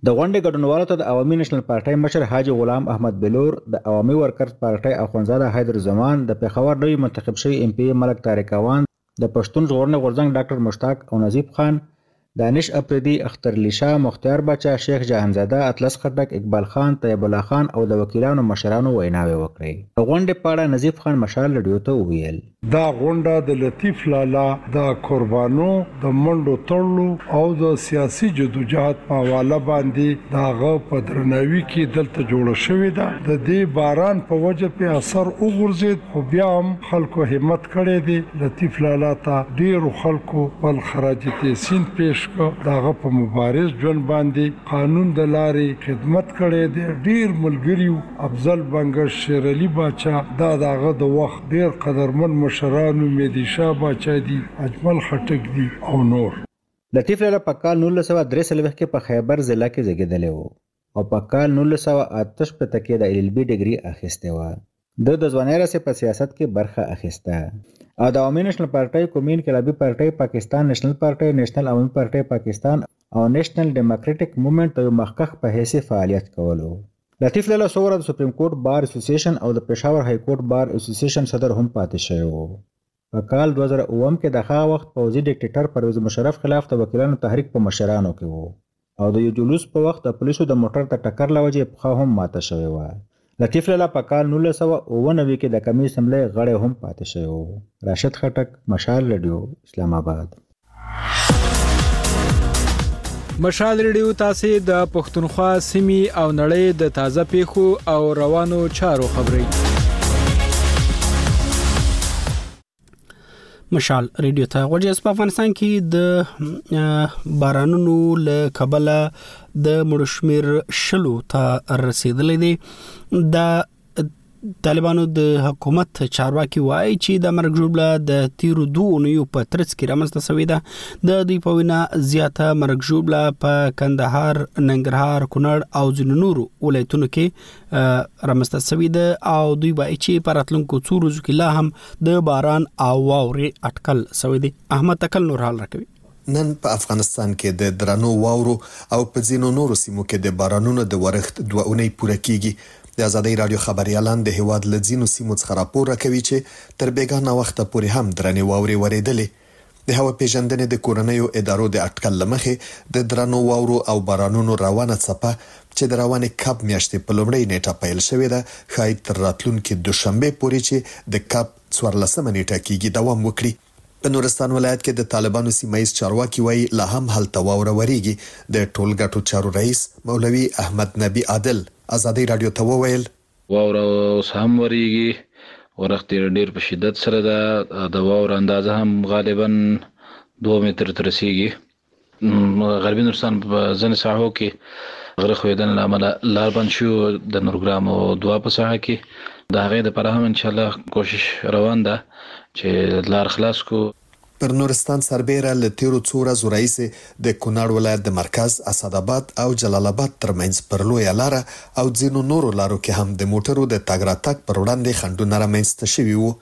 د غونډې ګډونوالو ته د عوامي نېشنل پارټۍ مشر حاجي غلام احمد بلور، د عوامي ورکرز پارټۍ اخوندزاده حیدر زمان، د پېښور نوي منتخب شوي اېم پي اې ملک طارق اعوان، د پښتون ژغورنې غورځنګ ډاکټر مشتاق او نظیب خان، دانش اپریدي، اختر علي شاه، مختیار باچا، شیخ جهان زاده، اطلس خټک، اقبال خان، طیب الله خان او د وکیلانو مشرانو ویناوې وکړې. د غونډې په اړه نظیب خان مشال رډیو ته وویل. دا غونډه د لطیف لالا د قربانو، د منډو تړلو او د سیاسي جدوجهد په حواله باندې د هغه په درناوي کې دلته جوړه شوې ده. د دې باران په وجه پرې اثر وغورځېد. خو بیا هم خلکو همت کړی دی، لطیف لالا ته ډېرو خلکو خپل خراج تحسین پېش کړ، د هغه په مبارز ژوند باندې قانون د لارې خدمت کړی دی، ډېر ملګري وو، افضل بنګش، شېر علي باچا، دا د هغه د وخت ډېر قدرمن مشران وو، مهدي شاه باچا دي، اجمل خټک دي او نور. لطیف لالا په کال نولس سوه درې څلوېښت کې په خیبر ضلع کې زېږېدلی و. او په کال نولس سوه او اته شپېته کې د ایللبي ډګري اخیستې وه. ده د ځوانۍ راهسې په سیاست کې برخه اخیسته او د عوامي نېشنل پارټۍ، قومي انقلابي پارټۍ، پاکستان نېشنل پارټۍ، نېشنل عوامي پارټۍ پاکستان او نېشنل ډېماکرېټېک مومېنټ د یو مخکښ په حېث یې فعالیت کولو. لطیف له لسو وره د سپریم کورټ بار اسوسیېشن او د پېښور هايي کورټ بار اسوسیېشن صدر هم پاتې شوی و. په کال دوه زره اووم کې د هغه وخت پوځي ډیکټیټر پرویز مشرف خلاف د وکیلانو تحریک په مشرانو کې و او د یو جلوس په وخت د پولیسو د موټر د ټکر له وجې یې پښه هم ماته شوې وه. لطیف لالا په کال نولس سوه اووه نوي کې د قمي اسمبلۍ غړی هم پاتې شوی و. راشد خټک، مشال رډیو، اسلام اباد. مشال ریډیو تاسو د پښتونخوا سیمي او نړۍ د تازه پیښو او روانو چارو خبري مشال ریډیو ته غوړي په افغانستان کې د بارانونو له کبله د مړشمیر شلو ته رسیدلې دي د طالبانو د حکومت چارواکي وایي چې د مرګ ژوبله د تیرو دوه اونیو په ترڅ کې رامنځته شوې ده د دوی په وینا زیاته مرګ ژوبله په کندهار ننګرهار کونړ او ځینو نورو ولایتونو کې رامنځته شوې ده او دوی وایي چې په راتلونکو څو ورځو کې لا هم د باران او واورې اټکل شوې دي احمد تکل نور حال راکوي نن په افغانستان کې د درنو واورو او په ځینو نورو سیمو کې د بارانونو د ورښت دوه اونۍ پوره کیږي. د ازادۍ راډیو خبریالان د هیواد له ځینو سیمو څخه راپور راکوي چې تر بیګا ناوخته پورې هم درنې واورې وریدلې. د هوا پیژندنې د کورنیو ادارو د اټکل له مخې د درنو واورو او بارانونو روانه څپه چې د روانې کب میاشتې په لومړۍ نیټه پیل شوې ده ښاید تر راتلونکې دوشنبې پورې چې د کب څوارلسمه نیټه کیږي دوام وکړي. په نورستان ولایت کې د طالبانو سیمه ییز چارواکي وايي، لا هم هلته واوره ورېږي. د ټولګټو چارو رئیس مولوي احمد نبي عادل ازادۍ راډیو ته وویل. واوره اوس هم ورېږي. ورښت یې ډېر په شدت سره ده. د واورو اندازه هم غالباً دوه مترو ته رسېږي. غربي نورستان په ځینې ساحو کې غره ښویدنې له امله لار بند شو د نورګرام او دوا په ساحه کې د هغې د پاره هم انشاءالله کوشش روان ده چې لار خلاص کو پر نورستان سربېره له تېرو څو ورځو راهیسې د کونړ ولایت د مرکز اسعداباد او جلال اباد ترمنځ پر لویه لاره او ځینو نورو لارو کې هم د موټرو د تګ راتګ پر وړاندې خنډونه رامنځته شوي وو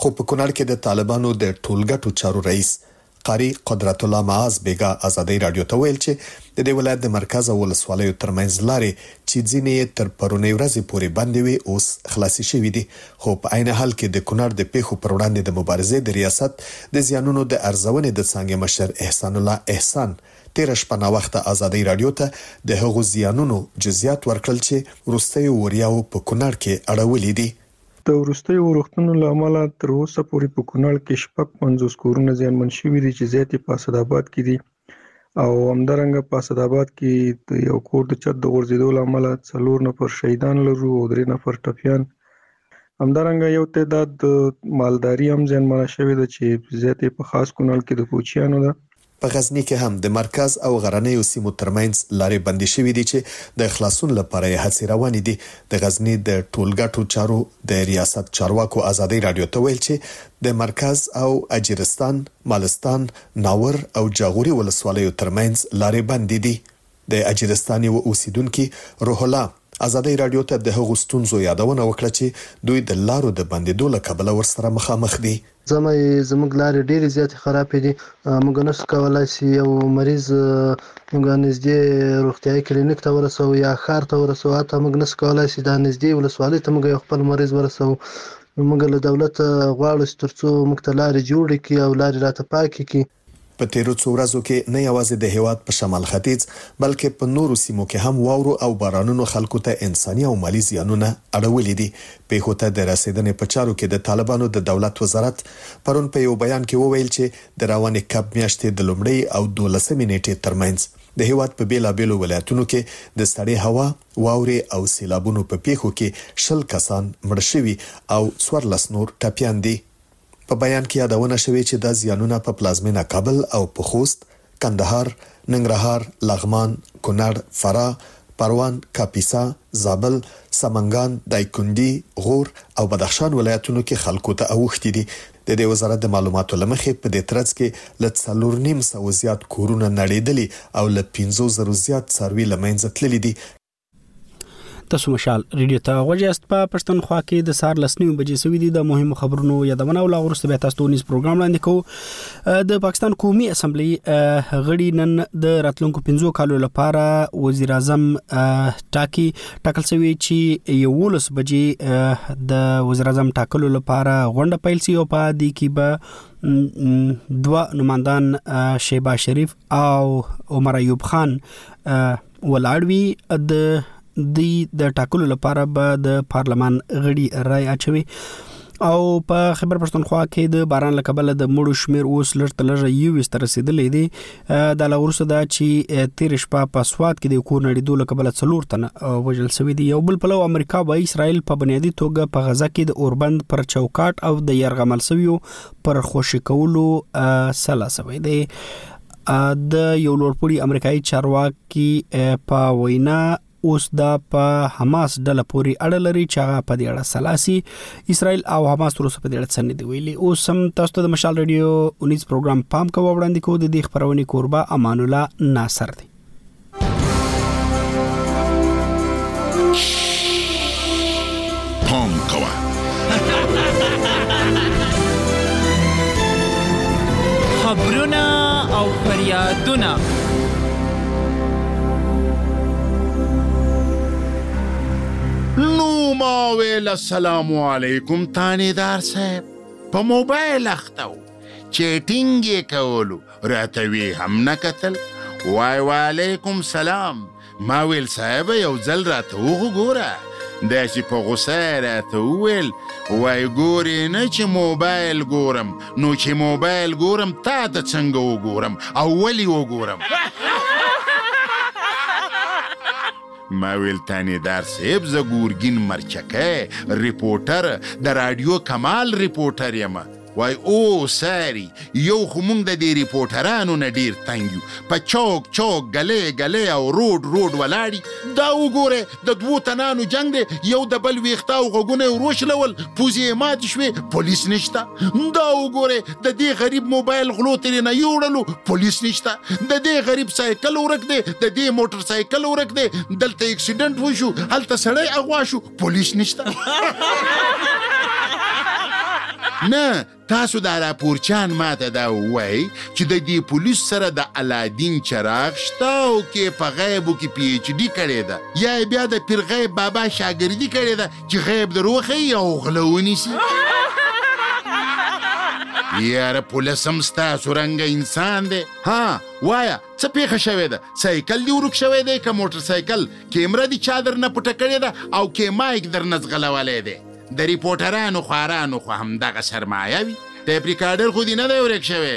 خو په کونړ کې د طالبانو د ټولګټو چارو رئیس قاري قدرت الله معاذ بېګا ازادۍ راډیو ته وویل چې د دې ولایت د مرکز او ولسوالیو ترمنځ لارې چې ځینې یې تر پرونۍ ورځې پورې بندې وې اوس خلاصې شوې دي خو په عین حال کې د کونړ د پېښو پر وړاندې د مبارزې د ریاست د زیانونو د ارزونې د څانګې مشر احسان الله احسان تېره شپه ناوخته ازادۍ راډیو ته د هغو زیانونو جزیات ورکړل چې وروستیو وریاوو په کونړ کې اړولي دي. د وروستیو اورښتونو له امله تر اوسه پورې په کونړ کې شپږ پنځوس کورونه زیانمن شوي دي چې زیات یې په اسداباد کې دي او همدارنګه په اسداباد کې د یو کور د چت د غورځېدو له امله څلور نفر شهیدان لرو او درې نفر ټپیان همدارنګه یو تعداد مالداري هم زیانمنه شوې ده چې زیاتې په خاص کونړ کې د کوچیانو ده په غزني کې هم د مرکز او غرنیو سیمو ترمنځ لارې بندې شوې دي چې د خلاصون لپاره یې هڅې روانې دي. د غزني د ټولګټو چارو د ریاست چارواکو ازادۍ راډیو ته ویل چې د مرکز او اجیرستان، مالستان، ناور او جاغوري ولسوالیو ترمنځ لارې بندې دي. د اجیرستان یوه اوسېدونکي روح الله ازادۍ راډیو ته د هغو ستونزو یادونه وکړه چې دوی د لارو د بندېدو له کبله ورسره مخامخ دي. زمه یې زموږ لارې ډېرې زیاتې خرابې دي، موږ نه شو کولای چې یو مریض موږ نږدې روغتیايي کلینیک ته ورسوو یا ښار ته ورسوو، حتی موږ نه شو کولای چې دا نږدې ولسوالۍ ته موږ یو خپل مریض ورسوو، نو موږ له دولته غواړو چې ترڅو موږ ته لارې جوړې کړي او لارې راته پاکې کړي. په تېرو څو ورځو کې نه یوازې د هېواد په شمال ختیځ، بلکې په نورو سیمو کې هم واورو او بارانونو خلکو ته انساني او مالي زیانونه اړولي دي. پېښو ته د رسېدنې په چارو کې د طالبانو د دولت وزارت پرون په یو بیان کې وویل چې د روانې کب میاشتې د لومړۍ او دولسمې نېټې ترمنځ د هېواد په بېلابېلو ولایتونو کې د سړې هوا، واورې او سېلابونو په پېښو کې شل کسان مړه شوي او څوارلس نور ټپیان دي. په بیان کې یادونه شوې چې دا زیانونه په پلازمېنه کابل او په خوست، کندهار، ننګرهار، لغمان، کونړ، فراه، پروان، کاپیسا، زابل، سمنګان، دایکندي، غور او بدخشان ولایتونو کې خلکو ته اوښتي دي. د دې وزارت د معلوماتو له مخې، په دې ترڅ کې له څلور نیم سوو زیات کورونه نړېدلي او له پنځو زرو زیات څاروي له منځه تللي دي. تاسو مشال ریډیو ته غوږی است په پښتونخوا کې د سار لسنیو بجې سوي دي د مهمو خبرونو یادونه او لاغورسته به تاسو ته پروګرام وړاندې کوو د پاکستان قومي اسمبلی غړي نن د راتلونکو 15 کالو لپاره وزیر اعظم ټاکي ټاکل شوی چې یو لس بجې د وزیر اعظم ټاکلو لپاره غونډه پیل شي او په دې کې به دوه نماندان شیبا شریف او عمر ایوب خان ولاړ وي د دی د ټاکلو لپاره به د پارلمان غړي رائے اچوي او په خبر پښتونخوا کې د باران لکبل د مړو شمیر اوس لرته لږه یو وست رسیدلې دي د لورسه دا چې تیر شپه په سواد کې د کور نړیدو لکبل څلور تن وجل سوي دي یو بل پلو امریکا و اسرائیل په بنیادی توګه په غزا کې د اوربند پر چوکاټ او د يرغمل سویو پر خوشی کولو سلا سوي دي د یو لوړپوړي امریکایي چارواکي په وینا اوس دا په حماس ډله پوري اړه لري چې هغه په دې اړه سلاسي اسرائیل او حماس تر اوسه په دې اړه څه نه دی ویلي اوس هم تاسو ته د مشال رادیو 19 پروګرام پام کوو وړاندې کوو د دې خبرونه کوربه امان الله ناصر دی السلام علیکم تانیدار صاحب په موبایل اخته و چیټینګ یې کولو راته وی هم نه کتل وای وعلیکم سلام ما ویل صاحب یو ځل راته وګوره دا چې په غوسه راته وویل وای ګورې نه چې موبایل ګورم نو چې موبایل ګورم تا ته څنګه وګورم او ولې وګورم ما ویل تانیدار صاحب زه ګورګین مرچکی ریپورټر د راډیو کمال ریپورټر یم وای او ساري یو خو مونږ د دې ریپورټرانو نه ډیر تنګ یو په چوک چوک ګلې ګلې او روډ روډ ولاړی دا وګوره د دوو تنانو جنگ دی یو د بل ویښته او غوګونه وروشلول پوزې مات شوې پولیس نشته دا وګوره د دې غریب موبایل غلو ترې نه یوړلو پولیس نشته د دې غریب سایکل ورک دی د دې موټر سایکل ورک دی دلته اکسیډنټ وشو هلته سړی اغوا شو پولیس نشته نه تاسو دا راپورچان ماته دا وای چې د دې پولیس سره د الادین چراغ شته او کې په غیبو کې پی ایچ ډی کړې ده یا بیا د پیر غیب بابا شاګردي کړې ده چې غیب دروخه یو غلونی سي یاره پولیس هم ستاسو رنګ انسان دی ها وایا څه پیښه شوې ده سایکل دی ورک شوی دی که موټر سایکل کیمره دی چا در نه پټه کړې ده او کې مایک در نه ځغلولی دی د ریپورټرانو خوارانو خو همدغه سرمایه وي ټیپ ریکارډر خو دی نه دی ورک شوی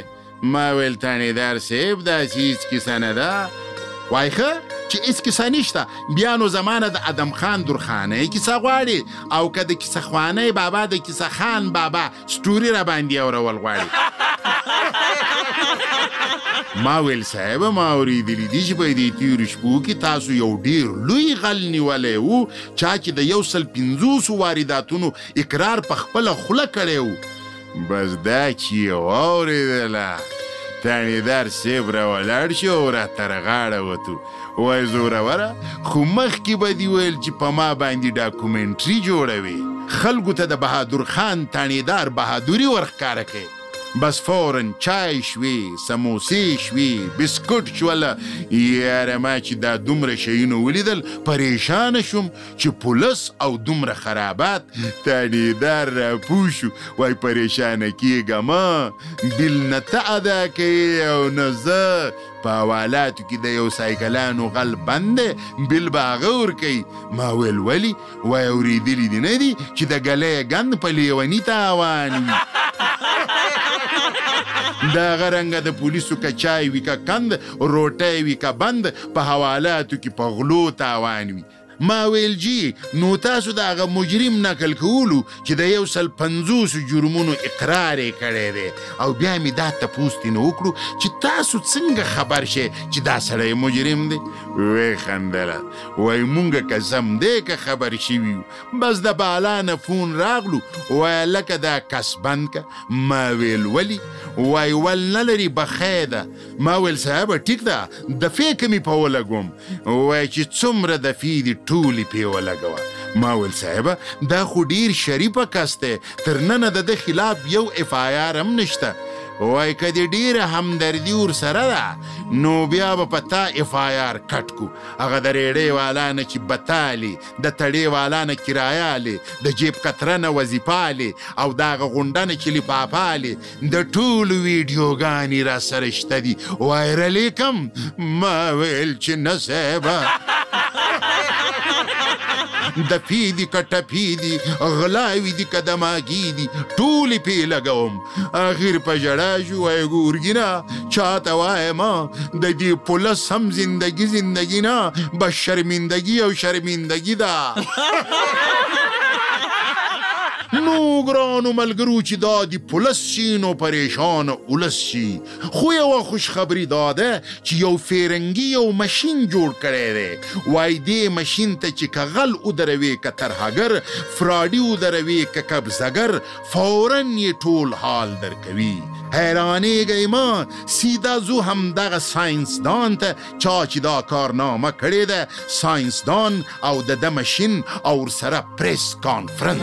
ما ویل تڼیدار صاحب داسې هیڅ کیسه نه ده وای ښه چې هیڅ کیسه نشته بیا نو زمانه د ادم خان درخانه کیسه غواړي او که د کیسه خوانه بابا د کیسه خان بابا سټوري را باندې اورول غواړي ما ویل صاحب ما اوریدلی دي چې په دې تیرو شپو کې تاسو یو ډیر لوی غل نیولی وو چا چې د یو سل پنځوسو وارداتونو اقرار په خپله خوله کړی وو بس دا چې یې واورېدله تاڼېدار صاحب راولاړ شو او راتر غاړه وتو وای زوروره خو مخکې به دي ویل چې په ما باندې ډاکومنټري جوړوي خلکو ته د بهادر خان تڼیدار بهادوري ورښکاره کړي بس فورا چای شوي سموسې شوي بسکټ شول یاره ما چې دا دومره شیونه ولیدل پریشان شوم چې پولس او دومره خرابات تڼیدار را پوه شو وای پریشانه کیږه ما بل نه ته ادا کوي او نه زه په حوالاتو کې د یو سایکلانو غل بند دی بل به هغه ورکوي ما ویل ولي وایي اورېدلي دي نه دي چې د ګلۍ ګند په لیوني تاوان وي د هغه رنګه د پولیسو که چای وي که کند روټۍ وي که بند په حوالاتو کې په غلو تاوان وي ما ویل جی نو تاسو د هغه مجرم نقل کولو چې د یو سل پنځوس جرمونو اقرار یې کړی دی او بیا مې دا تپوس ترې نه وکړو چې تاسو څنګه خبر شئ چې دا سړی مجرم دی ویې خندله وایي مونږ که زمدی که خبر شوي یو بس د بالا نه فون راغلو وایه لکه دا کس بند که ما ویل ولي وایي ول نه لري بخی ده ما ویل صاحب ټیک ده د فې کمې په ولګوم ووایه چې څومره دفعې دي ټولې پې ولګوه. ما ویل صاحبه دا خو ډیر شریفه کس دی تر ننه د ده خلاف یو اف آی آر هم نشته وای که دې ډیره همدردي ورسره ده نو بیا به په تا اف آی آر کټ کو هغه د ریړې والا نه چې بتالي د تړې والا نه کرایه لې د جیب کتره نه وظیفه لې او داغه غونډه نه چې لفافه لې د ټولو ویډیوګانې را سره شته دي وایرل یې کم ما ویل چې نه صاحبه د پی دي که ټپي دي غلاوي دي که دماغي دي ټولې پې لګوم اخر په ژړا شو وایي ګورګینه چاته وایم د دې پولس هم زندګي زندګي نه بس شرمندګي او شرمندګي ده نو ګرانو ملګرو چې دا د پولس شي نو پریشان اولس شي خو یوه خوشخبري دا ده چې یو فیرنګي یو مشین جوړ کړی دی وای دې مشین ته چې که غل ودروي که ترهګر فراډي ودروي که قبضګر فورا یې ټول حال درکوي حیرانېږئ مه سیده ځو همدغه ساینسدان ته چا چې دا کار نامه کړې ده ساينس دان او د د ماشين او سره پریس کانفرنس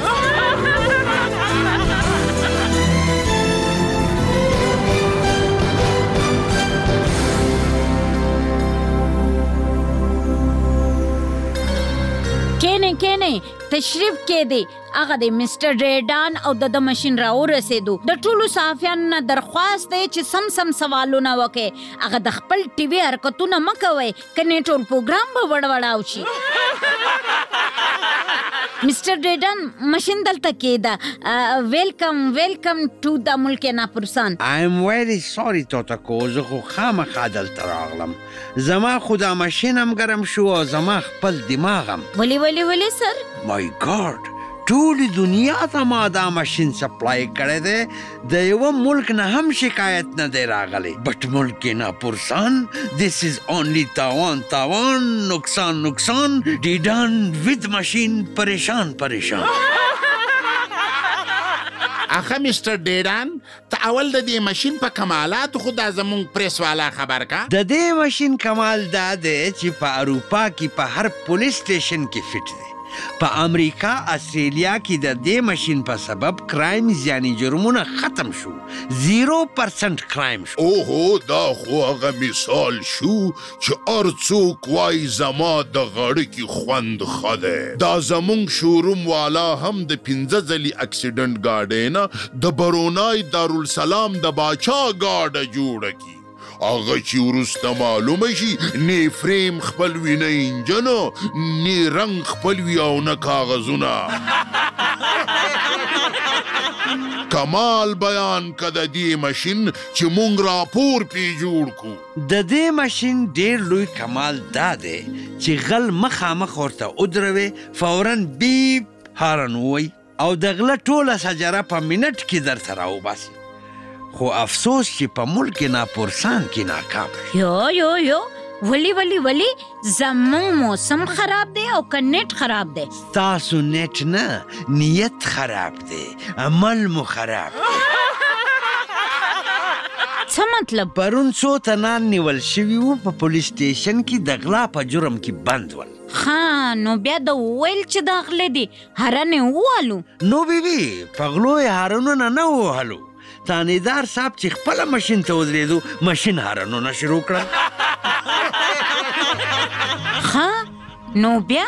کینې کینې تشریف کې دی هغه دی مستر ریډان او د د ماشین را ورسېدو د ټولو صحافیانو نه درخواست دی چې سم سم سوالونه وکړي هغه د خپل ټي وي حرکتونه مه کوئ کنې ټول پروګرام به وړوړاو شي مستر ډیډن ماشین دلته کېده ویلکم ویلکم ټو د ملک ناپرسان آی ایم ویری سوري توتکو زه خو خامخا دلته راغلم زما خو دا ماشین هم ګرم شو او زما خپل دماغ هم ولی ولی ولی سر مای ګاډ ټولې دنیا ته ما دا ماشین سپلای کړی دی د یوه ملک نه هم شکایت نه دی راغلی بټ ملک ناپرسان دیس از اونلی تاوان تاوان نقصان نقصان ډیډان وید ماشین پریشان پریشان اخه مستر ډیران ته اول د دې مشین په کمالاتو خو دا زمونږ پریس والا خبر کا. د دې مشین کمال دا دی چې په اروپا کې په هر پولیس سټیشن کې فټ دی. په امریکا اسټرالیا کې د دې مشین په سبب کرایمز یعنی جرمونه ختم شو. زیرو پرسنټ کرایم شو. اوهو دا خو هغه مثال شو چې هر څوک وايي زما د غړکي خوند ښه دی، دا زموږ شوروم والا هم د پنځه ځلي اکسیډنټ ګاډۍ نه د برونای دارالسلام د باچا ګاډه جوړه کړي، هغه چې وروسته معلومه شي نۀ فریم خپل وي نۀ انجن، نۀ رنګ خپل وي او نۀ کاغذونه. کمال بیان که د دې مشین چې موږ راپور پۀ جوړ کړو. د دې ماشین ډېر لوی کمال دا دی چې غل مخامخ ورته ودروې فورا بیپ هارن ووایي او د غله ټوله سجره په منټ کې درته راوباسي خو افسوس چې په ملک ناپورسان کې ناکام یو یو یو ولی ولی ولی زمونږ موسم خراب دی او که نت خراب دی تاسو نت نه نیت خراب دی عمل مو خراب دی څه مطلب پرون څو تنان نیول شوي وو په پولیس سټیشن کې د غلا په جرم کې بند ول ها نو بیا د ویل چې د غلې دي هرنه والو نو بیبي په غلو یې هارنونه نه وهلو تانیدار صاحب چې خپل ماشين ته ودرېدو ماشين هارنونه شروع کړل ها نو بیا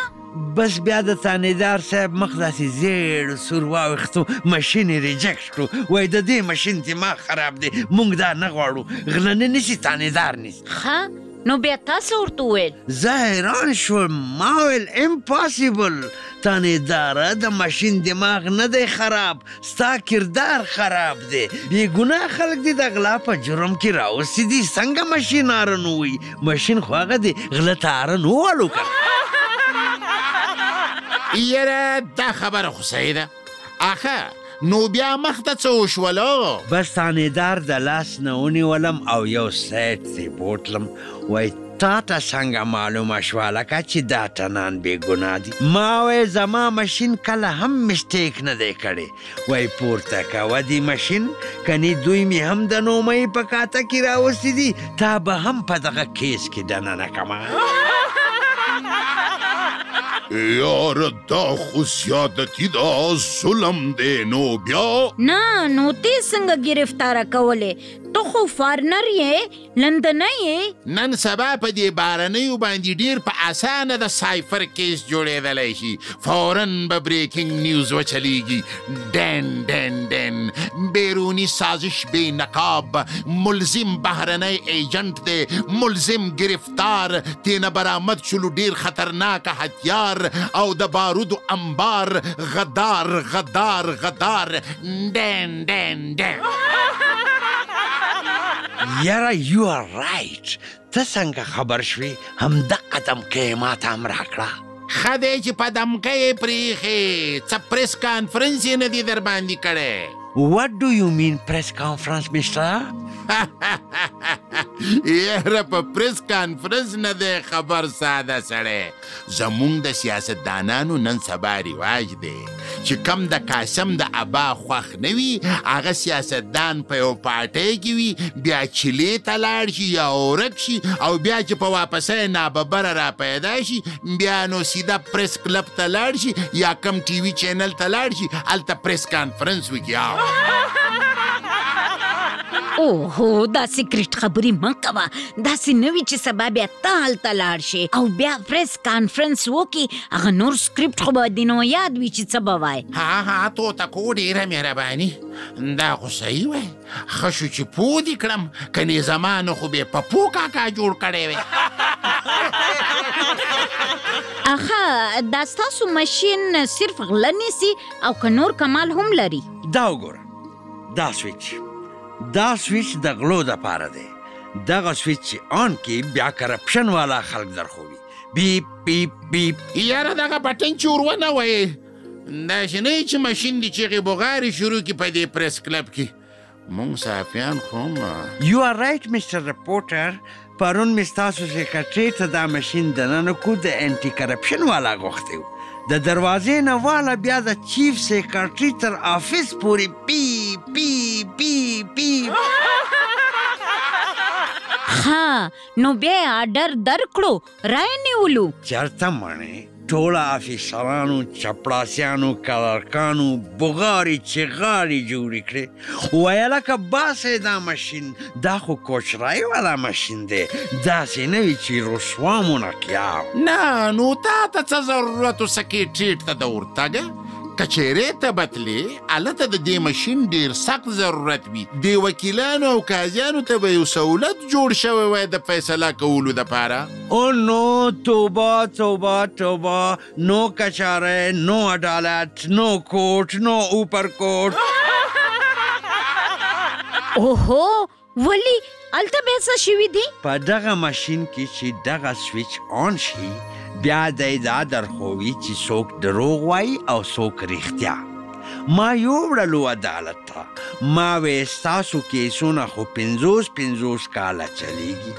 بس بیا د تانیدار صاحب مخ داسې زیړ سور واوښتو ماشین یې ریجکټ کړو وای د دې ماشین دماغ خراب دی مونږ دا نه غواړو غلنه نیسي تانیدار نیسي ښه نو بیا تاسو ورته وویل. زه حیران شوم، ما ویل امپاسیبل، تا نداره د ماشین دماغ نه دی خراب، ستا کردار خراب دی، بې ګناه خلک دې د غلا په جرم کې راوستي دي، څنګه ماشین هارن ووایي، ماشین خو هغه دی، غله ته هارن ووالو کنه. یاره دا خبره خو صحیح ده. اخه نو بیا مخ ته څه وشولو؟ بس تانیدار د لاس نه ونیولم او یو سایت ته بوتلم وای تا ته څنګه معلومه شوه لکه چې دا ټنان بې ګناه دي ما وای زما ماشین کله هم میسټیک نه دی کړی وای پورته کوه دي ماشین کني دوی مې هم د نومۍ په کاته کې راوستي دي تا به هم په دغه کیس کې دننه کمه یاره دا خو زیادتی دا ظلم دی نو بیا نه نو تی څنګه گرفتار کولې ته خو فارنر یې لندن یې نن سبا په دې بارنیو باندې ډیر په اسانه د سایفر کیس جوړېدلی شي فورا به بریکینګ نیوز وچلیږي ډین ډین ډین بیرونی سازش بې نقاب ملزم بهرنی ایجنټ دی ملزم گرفتار تار تینه برآمد شلو ډیر خطرناک هتیار او د بارودو انبار غدار غدار غدار ډین ډین ډین یاره یو ار رائټ ته څنګه خبر شوې هم د قدم کې ما ته امر کړه ښه دی چې په دمکه یې پرې ایښې، څه پریس کانفرنس یې نه دی درباندې کړی. What do you mean پریس کانفرنس مشره؟ یاره په پریس کانفرنس نه دی خبر ساده سړی، زمونږ د سیاستدانانو نن سبا رواج دی. چې کم د قاسم د ابا خوښ نه وي هغه سیاستدان په یو پارټۍ کې وي بیا چیلې ته لاړ شي یا ورک شي او بیا چې په واپسه یې ناببره را پیدا شي بیا نو سیده پریس کلب ته لاړ شي یا کم ټي وي چینل ته لاړ شي هلته پریس کانفرنس وکړي او هو دا سیکریټ خبرې مه کوه داسې نه وي چې سبا بیا ته هلته لاړ شي او بیا پریس کانفرنس وکړي هغه نور سکرپټ خو به دې نو یاد وي چې څه به وای ها ها تو ته کو ډیره مهرباني دا خو صحیح وای ښه شو چې پوه دې کړم کنې زما نو خو به پپو کاکا جوړ کړی وی اخه دا ستاسو ماشین صرف غله نیسي او که نور کمال هم لري دا وګوره دا سویچ دا سویچ د غلو د پاره دی دغه سویچ چې آن کې بیا کرپشن والا خلک درخوي بیپ بیپ بیپ یاره دغه بټن چې ور ونه وایې دا چې نه چې ماشین دي چیغې بغارې شروع کړي په دې پریس کلب کې مونږ صحافیان خو هم یو آر رایټ مسټر رپورټر پرون مې ستاسو سیکرټري ته دا ماشین دننه کو د انټي کرپشن والا غوښتی و د دروازې نه والا بیا د چیف سیکرټري تر آفیس پورې پی پی پی پی ها نو بیا یې آرډر درکړو رایې نیولو. چرته مڼې ټول آفیسرانو چپړاسیانو کلرکانو بغاري چغاري جوړې کړې وایه لکه باسئ دا ماشین دا خو کوچرای والا ماشین دی داسې نه وي چې رسوا منقیاو نه نو تا ته څه ضرورت و سکیټریټ ته د ورتګه که چېرې ته به تلې، هلته د دې مشین ډېر سخت ضرورت وي. دې وکیلانو او قاضیانو ته به یو سهولت جوړ شوی وای د فیصله کولو لپاره. او نو توبه توبه توبه نو کچاره نو عدالت نو کورټ نو اوپر کورټ. اوهو! ولی الته بیا څه شوي دي؟ په دغه ماشین کې چې دغه سویچ آن شي بیا دی دا درښوي چې څوک دروغ وایي او څوک رښتیا ما یووړلو عدالت ته ما وې ستاسو کیسونه خو پنځوس پنځوس کاله چلیږي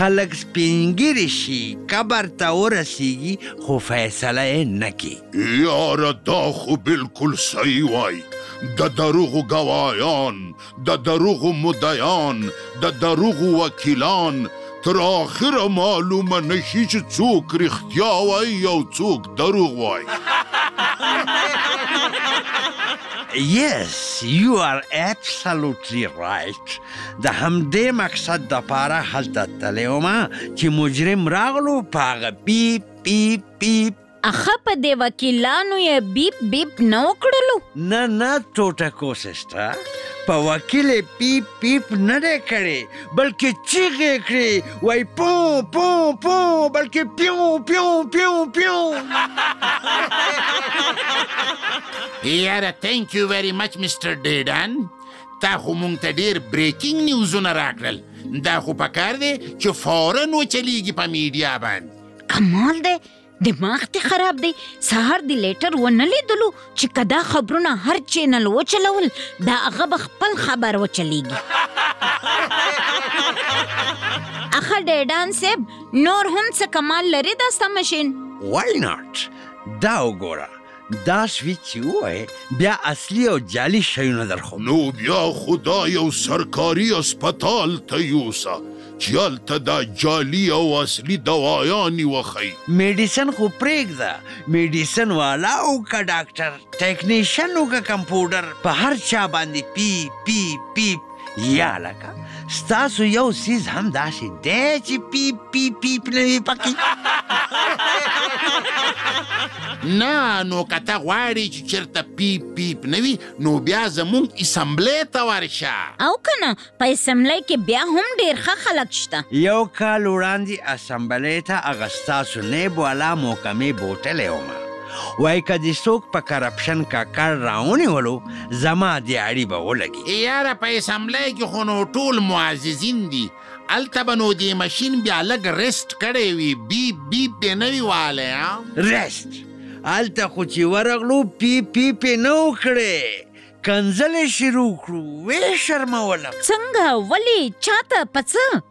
خلک سپینګیري شي قبر ته ورسیږي خو فیصله یې نه کیږي یاره دا خو بالکل صحیح وایي د دروغو ګواهان د دروغو مدعیان، د دروغو وکیلان، تر آخره معلومه نه شي چې څوک رښتیا وایي او څوک دروغ وایي. Yes, you are absolutely right. د همدې مقصد د پاره هلته تللی وم چې مجرم راغلو په هغه پیپ پیپ پیپ اخه په دې وکیلانو یې بیپ بیپ نه وکړلو؟ نه نه توټکو سسټر په وکیل یې پیپ پیپ نه دی کړی بلکې چیغې کړې وای پو پو پو بلکې پیو پیو پیو پیو یاره تینک یو ویری مچ مستر ډیډن تا خو مونږ ته ډیر بریکینګ نیوزونه راکړل دا خو پکار دی چې فورن وچلیږي په میډیا باندې کمال دی دماغ ته خراب دی سهار دی لیټر و نه لیدلو چې کدا خبرونه هر چینل و چلول دا هغه به خپل خبر و چلیږي اخه ډیډان صاحب نور هم څه کمال لري دا ستا ماشین وای ناټ دا وګوره دا شوي چې ووایې بیا اصلي او جعلي شیونه درخو نو بیا خو دا یو سرکاري اسپتال ته یوسه چې هلته دا جعلي او اصلي دوایانې وښیي میډیسن خو پرېږده میډیسن والا او که ډاکټر ټیکنیشن او که کمپوډر په هر چا باندې پی پی پی یا لکه ستاسو یو سیز هم داسې دی چې پیپ پیپ پیپ نه وي پکې نه نو که ته غواړې چې چېرته پیپ پیپ نه وي نو بیا زموږ اسمبلۍ ته ورشه او که نه په اسمبلۍ کې بیا هم ډېر ښه خلک شته یو کال وړاندې اسمبلۍ ته هغه ستاسو نیب والا محکمې بوتلی وم وایي که دې څوک په کرپشن ککړ راونیولو زما دې اړي به ولګي. ای یاره په اسمبلۍ کې خو نو ټول معززین دي هلته به نو دې مشین بیا لږ ریسټ کړی وي بیپ بیپ دې نه وي وهلی ها. ریسټ هلته خو چې ورغلو پیپ پیپ یې نه و کړی کنځلې شروع کړو ویې شرمولم. څنګه؟ ولې؟ چاته؟ په څه؟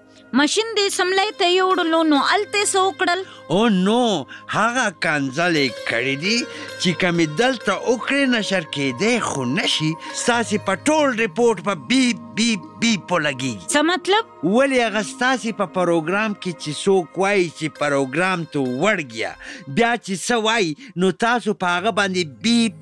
ماشین دې سملای ته یوړلو نو الته څه وکړل؟ او نو هغه کنځلې کړې دي چې که مې دلته وکړې نشر کېدی خو نشي ستاسې په ټول رپورټ په بیپ بیپ بیپ ولګېږي څه مطلب؟ ولې هغه ستاسې په پروګرام کې چې څوک وایي چې پروګرام تو وړ ګیا بیا چې څه وایي نو تاسو په هغه باندې بیپ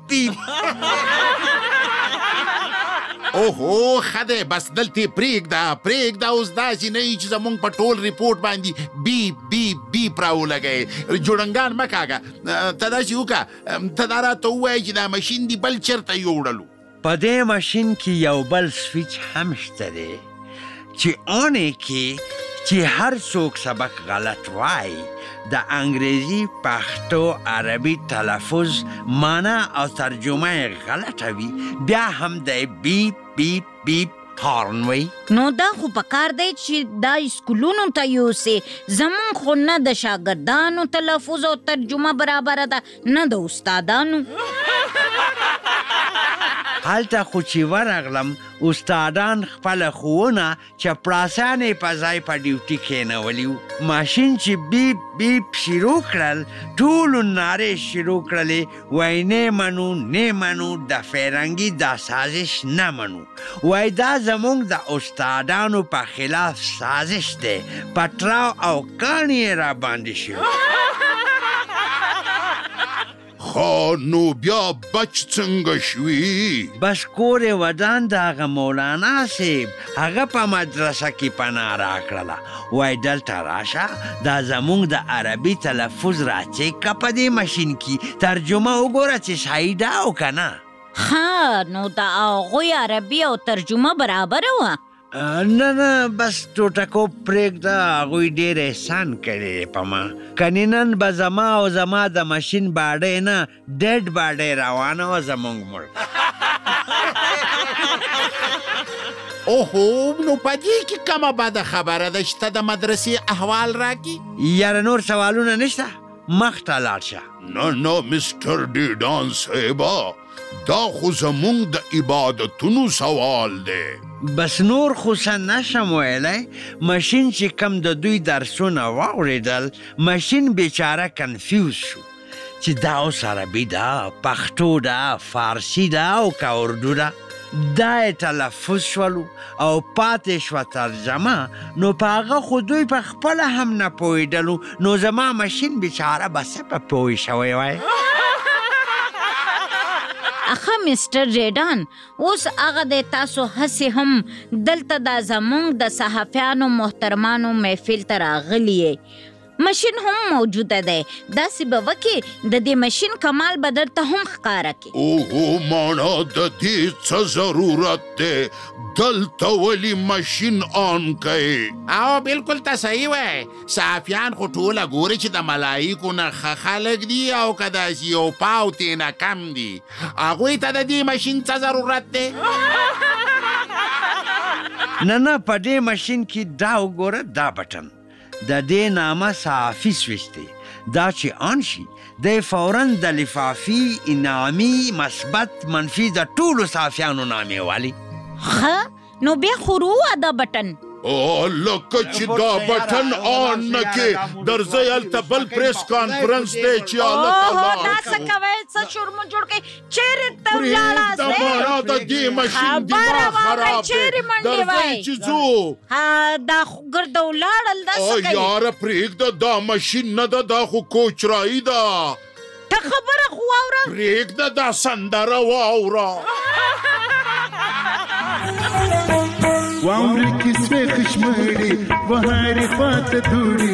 دی اوهو خده بس دلته پریږده پریږده اوس داسې نه چې زمونږ په ټول ریپورت باندې بی بی بی پراو لګی جوړنګان مکاګه ته داسې وکړه ته دا راته ووایه چې دا ماشین دی بل چرته یوړلو په دې ماشین کې یو بل سویچ هم شته دی چې اونې کې چې هر څوک سبق غلط وای د انګریزي پښتو عربي تلفظ معنا او ترجمه غلطه وي بیا هم د بی بی بی هارن وي نو دا خو په کار دی چې دا اسکولونو ته یوسې زمونږ خو نه د شاګردانو تلفظ او ترجمه برابره ده نه د استادانو. هلته خو چی ورغلم استادان خپل ښوونه چپړاسانې په ځای په ډیوټی کینولی وو ماشین چی بیپ بیپ شروع کړل ټولو نارې شروع کړلې وای نې منو نې منو دفیرنګی دا سازش نه منو. وای دا زمونږ د استادانو په خلاف سازش دی پټراو او کاڼي یې را باندې شي خو نو بیا بچ څنګه شوي بس کور یې ودان د هغه مولانا صیب هغه په مدرسه کې پناه راکړله وای دلته راشه دا زمونږ د عربي تلفظ راچیک که په دې ماشین کې ترجمه وګوره چې صحیح ده او که نه ښه نو د هغوی عربي او ترجمه برابره وه نه نه بس ټوټکو پرېږده هغوی ډېر احسان کړی دی په ما کنې نن به زما او زما د ماشین باډۍ نه ډېډ باډۍ روانه وه زموږ مړ اوهو نو په دې کې کومه بده خبره ده چې ته د مدرسې احوال راکې یاره نور سوالونه نشته مخ ته لاړ شه. نه نه مسټر ډیډان صیبه دا خو زمونږ د عبادتونو سوال دی. بس نور خو څه نه شم ویلی، مشین چې کوم د دوی درسونه واورېدل مشین بیچاره کنفیوز شو چې دا اوس عربي ده، پښتو ده، فارسي ده او که اردو ده؟ دا یې تلفظ شولو او پاتې شوه ترجمه نو په هغه خو دوی په خپله هم نه پوهېدلو نو زما مشین بیچاره به څه په پوه شوی وای اخه مستر ریډان اوس هغه د تاسو هسې هم دلته دا زمونږ د صحافیانو محترمانو محفل ته راغلی مشین هم موجوده دی داسې به وکې د دې مشین کمال به درته هم ښکاره کې اوهو مانا د دې څه ضرورت دی دلته ولی مشین آن کوي او بالکل ته صحیح وای صحافیان خو ټوله ګوري چې د ملایکو نه ښه خلک دي او که داسې یو پاو ترې نه کم دي هغوی ته د دې مشین څه ضرورت دی نه نه په دې مشین کې دا وګوره دا بټن د دې نامه صحافي سویچ دی، دا چې آن شي دی فوراً د لفافي، انعامي، مثبت، منفي د ټولو صحافیانو نامې والي. ښه نو بیا خو روه دا بټن. لکه چې دا بټن آن نه کې درځی هلته بل پریس کانفرنس دی چې الله تعالی. اوهو دا څه کوی څه شور مو جوړ کړی. چیرې ته ولاړاست د بارا د دې ماشین دماغ خراب چیرې منډې وای چې ځو ها دا ګرد ولاړل دا څه کوي یاره پرېږده دا ماشین نه ده دا خو کوچرایي ده ته خبره خو واوره پرېږده دا سندره واوره واوري کیسې خشمړي وهاري پات دوړي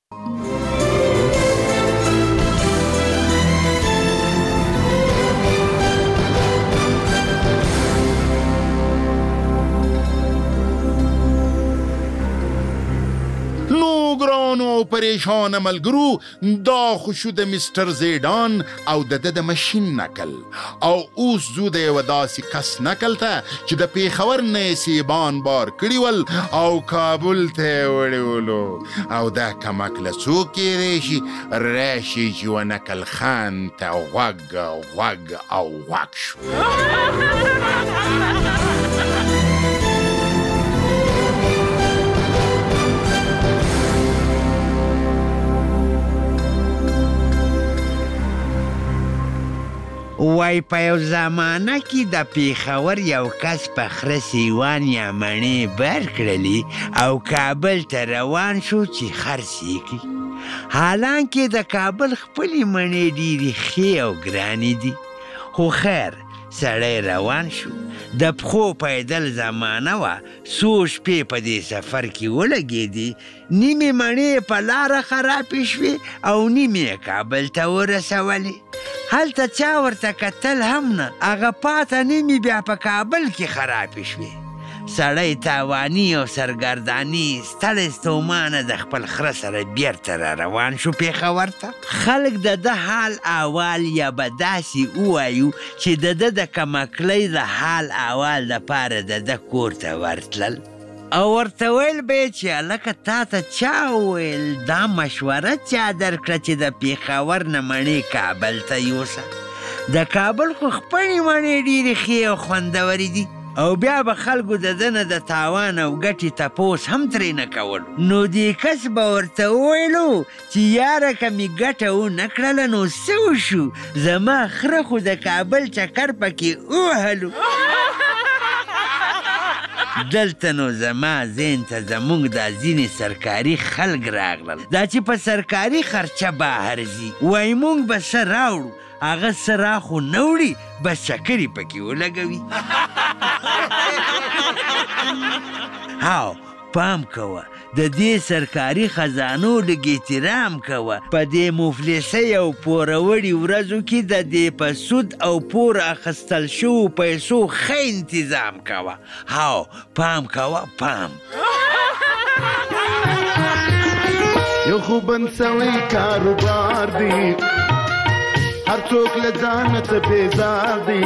ګرانو او پریشان ملګرو دا خو شو د مستر زیډان او د د ماشین نقل او اوس ځو د یوه داسې کس نکل ته چې د پېښور نه یې سیبان بار کړي ول او کابل ته یې وړي ولو او دا کمکله څوک کېدای شي راشي چې و نکل خان ته غوږ غوږ او غوږ شو وايي په یو زمانه کې د پېښور یو کس په خره سیوان یا مڼې بار کړلې او کابل ته روان شو چې خرڅ یې کړي حالانکې د کابل خپلې مڼې ډېرې ښې او ګرانې دي خو خیر سړی روان شو د پښو پیدل زمانه وه څو شپې په دې سفر کې ولګېدې نیمې مڼې یې په لاره خرابې شوې او نیمې یې کابل ته ورسولې هلته چا ورته کتل هم نه هغه پاته نیمې بیا په کابل کې خرابې شوې سړی تاوانی او سرګردانی ستړی ستومانه د خپل خره سره بیرته را روان شو پیښور ته خلک د ده حال احوال یا به داسې ووایو چې د ده د کمکلۍ د حال احوال دپاره د ده کور ته ورتلل او ورته ویل به یې چې هلکه تا ته چا وویل دا مشوره چا درکړه چې د پېښور نه مڼې کابل ته یوسه د کابل خو خپلې مڼې ډېرې ښې او خوندورې دي او بیا به خلکو د ده نه د تاوان او ګټې تپوس هم ترې نه کولو نو دې کس به ورته وویلو چې یاره که مې ګټه ونه کړله نو څه وشو زما خره خو د کابل چکر پکې ووهلو دلته نو زما ذهن ته زمونږ دا ځینې سرکاري خلک راغلل دا چې په سرکاري خرچه بهر ځي وایي مونږ به څه راوړو هغه څه را خو نه وړي بس چکرې پکې ولګوي هاو پام کوه د دې سرکاري خزانو لږ احترام کوه په دې مفلسۍ او پوروړي ورځو کې د دې په سود او پور اخستل شوو پیسو ښه انتظام کوه هاو پام کوه پام یو خو بند سوی کاروبار دی هر څوک له ځانه ته بیزار دی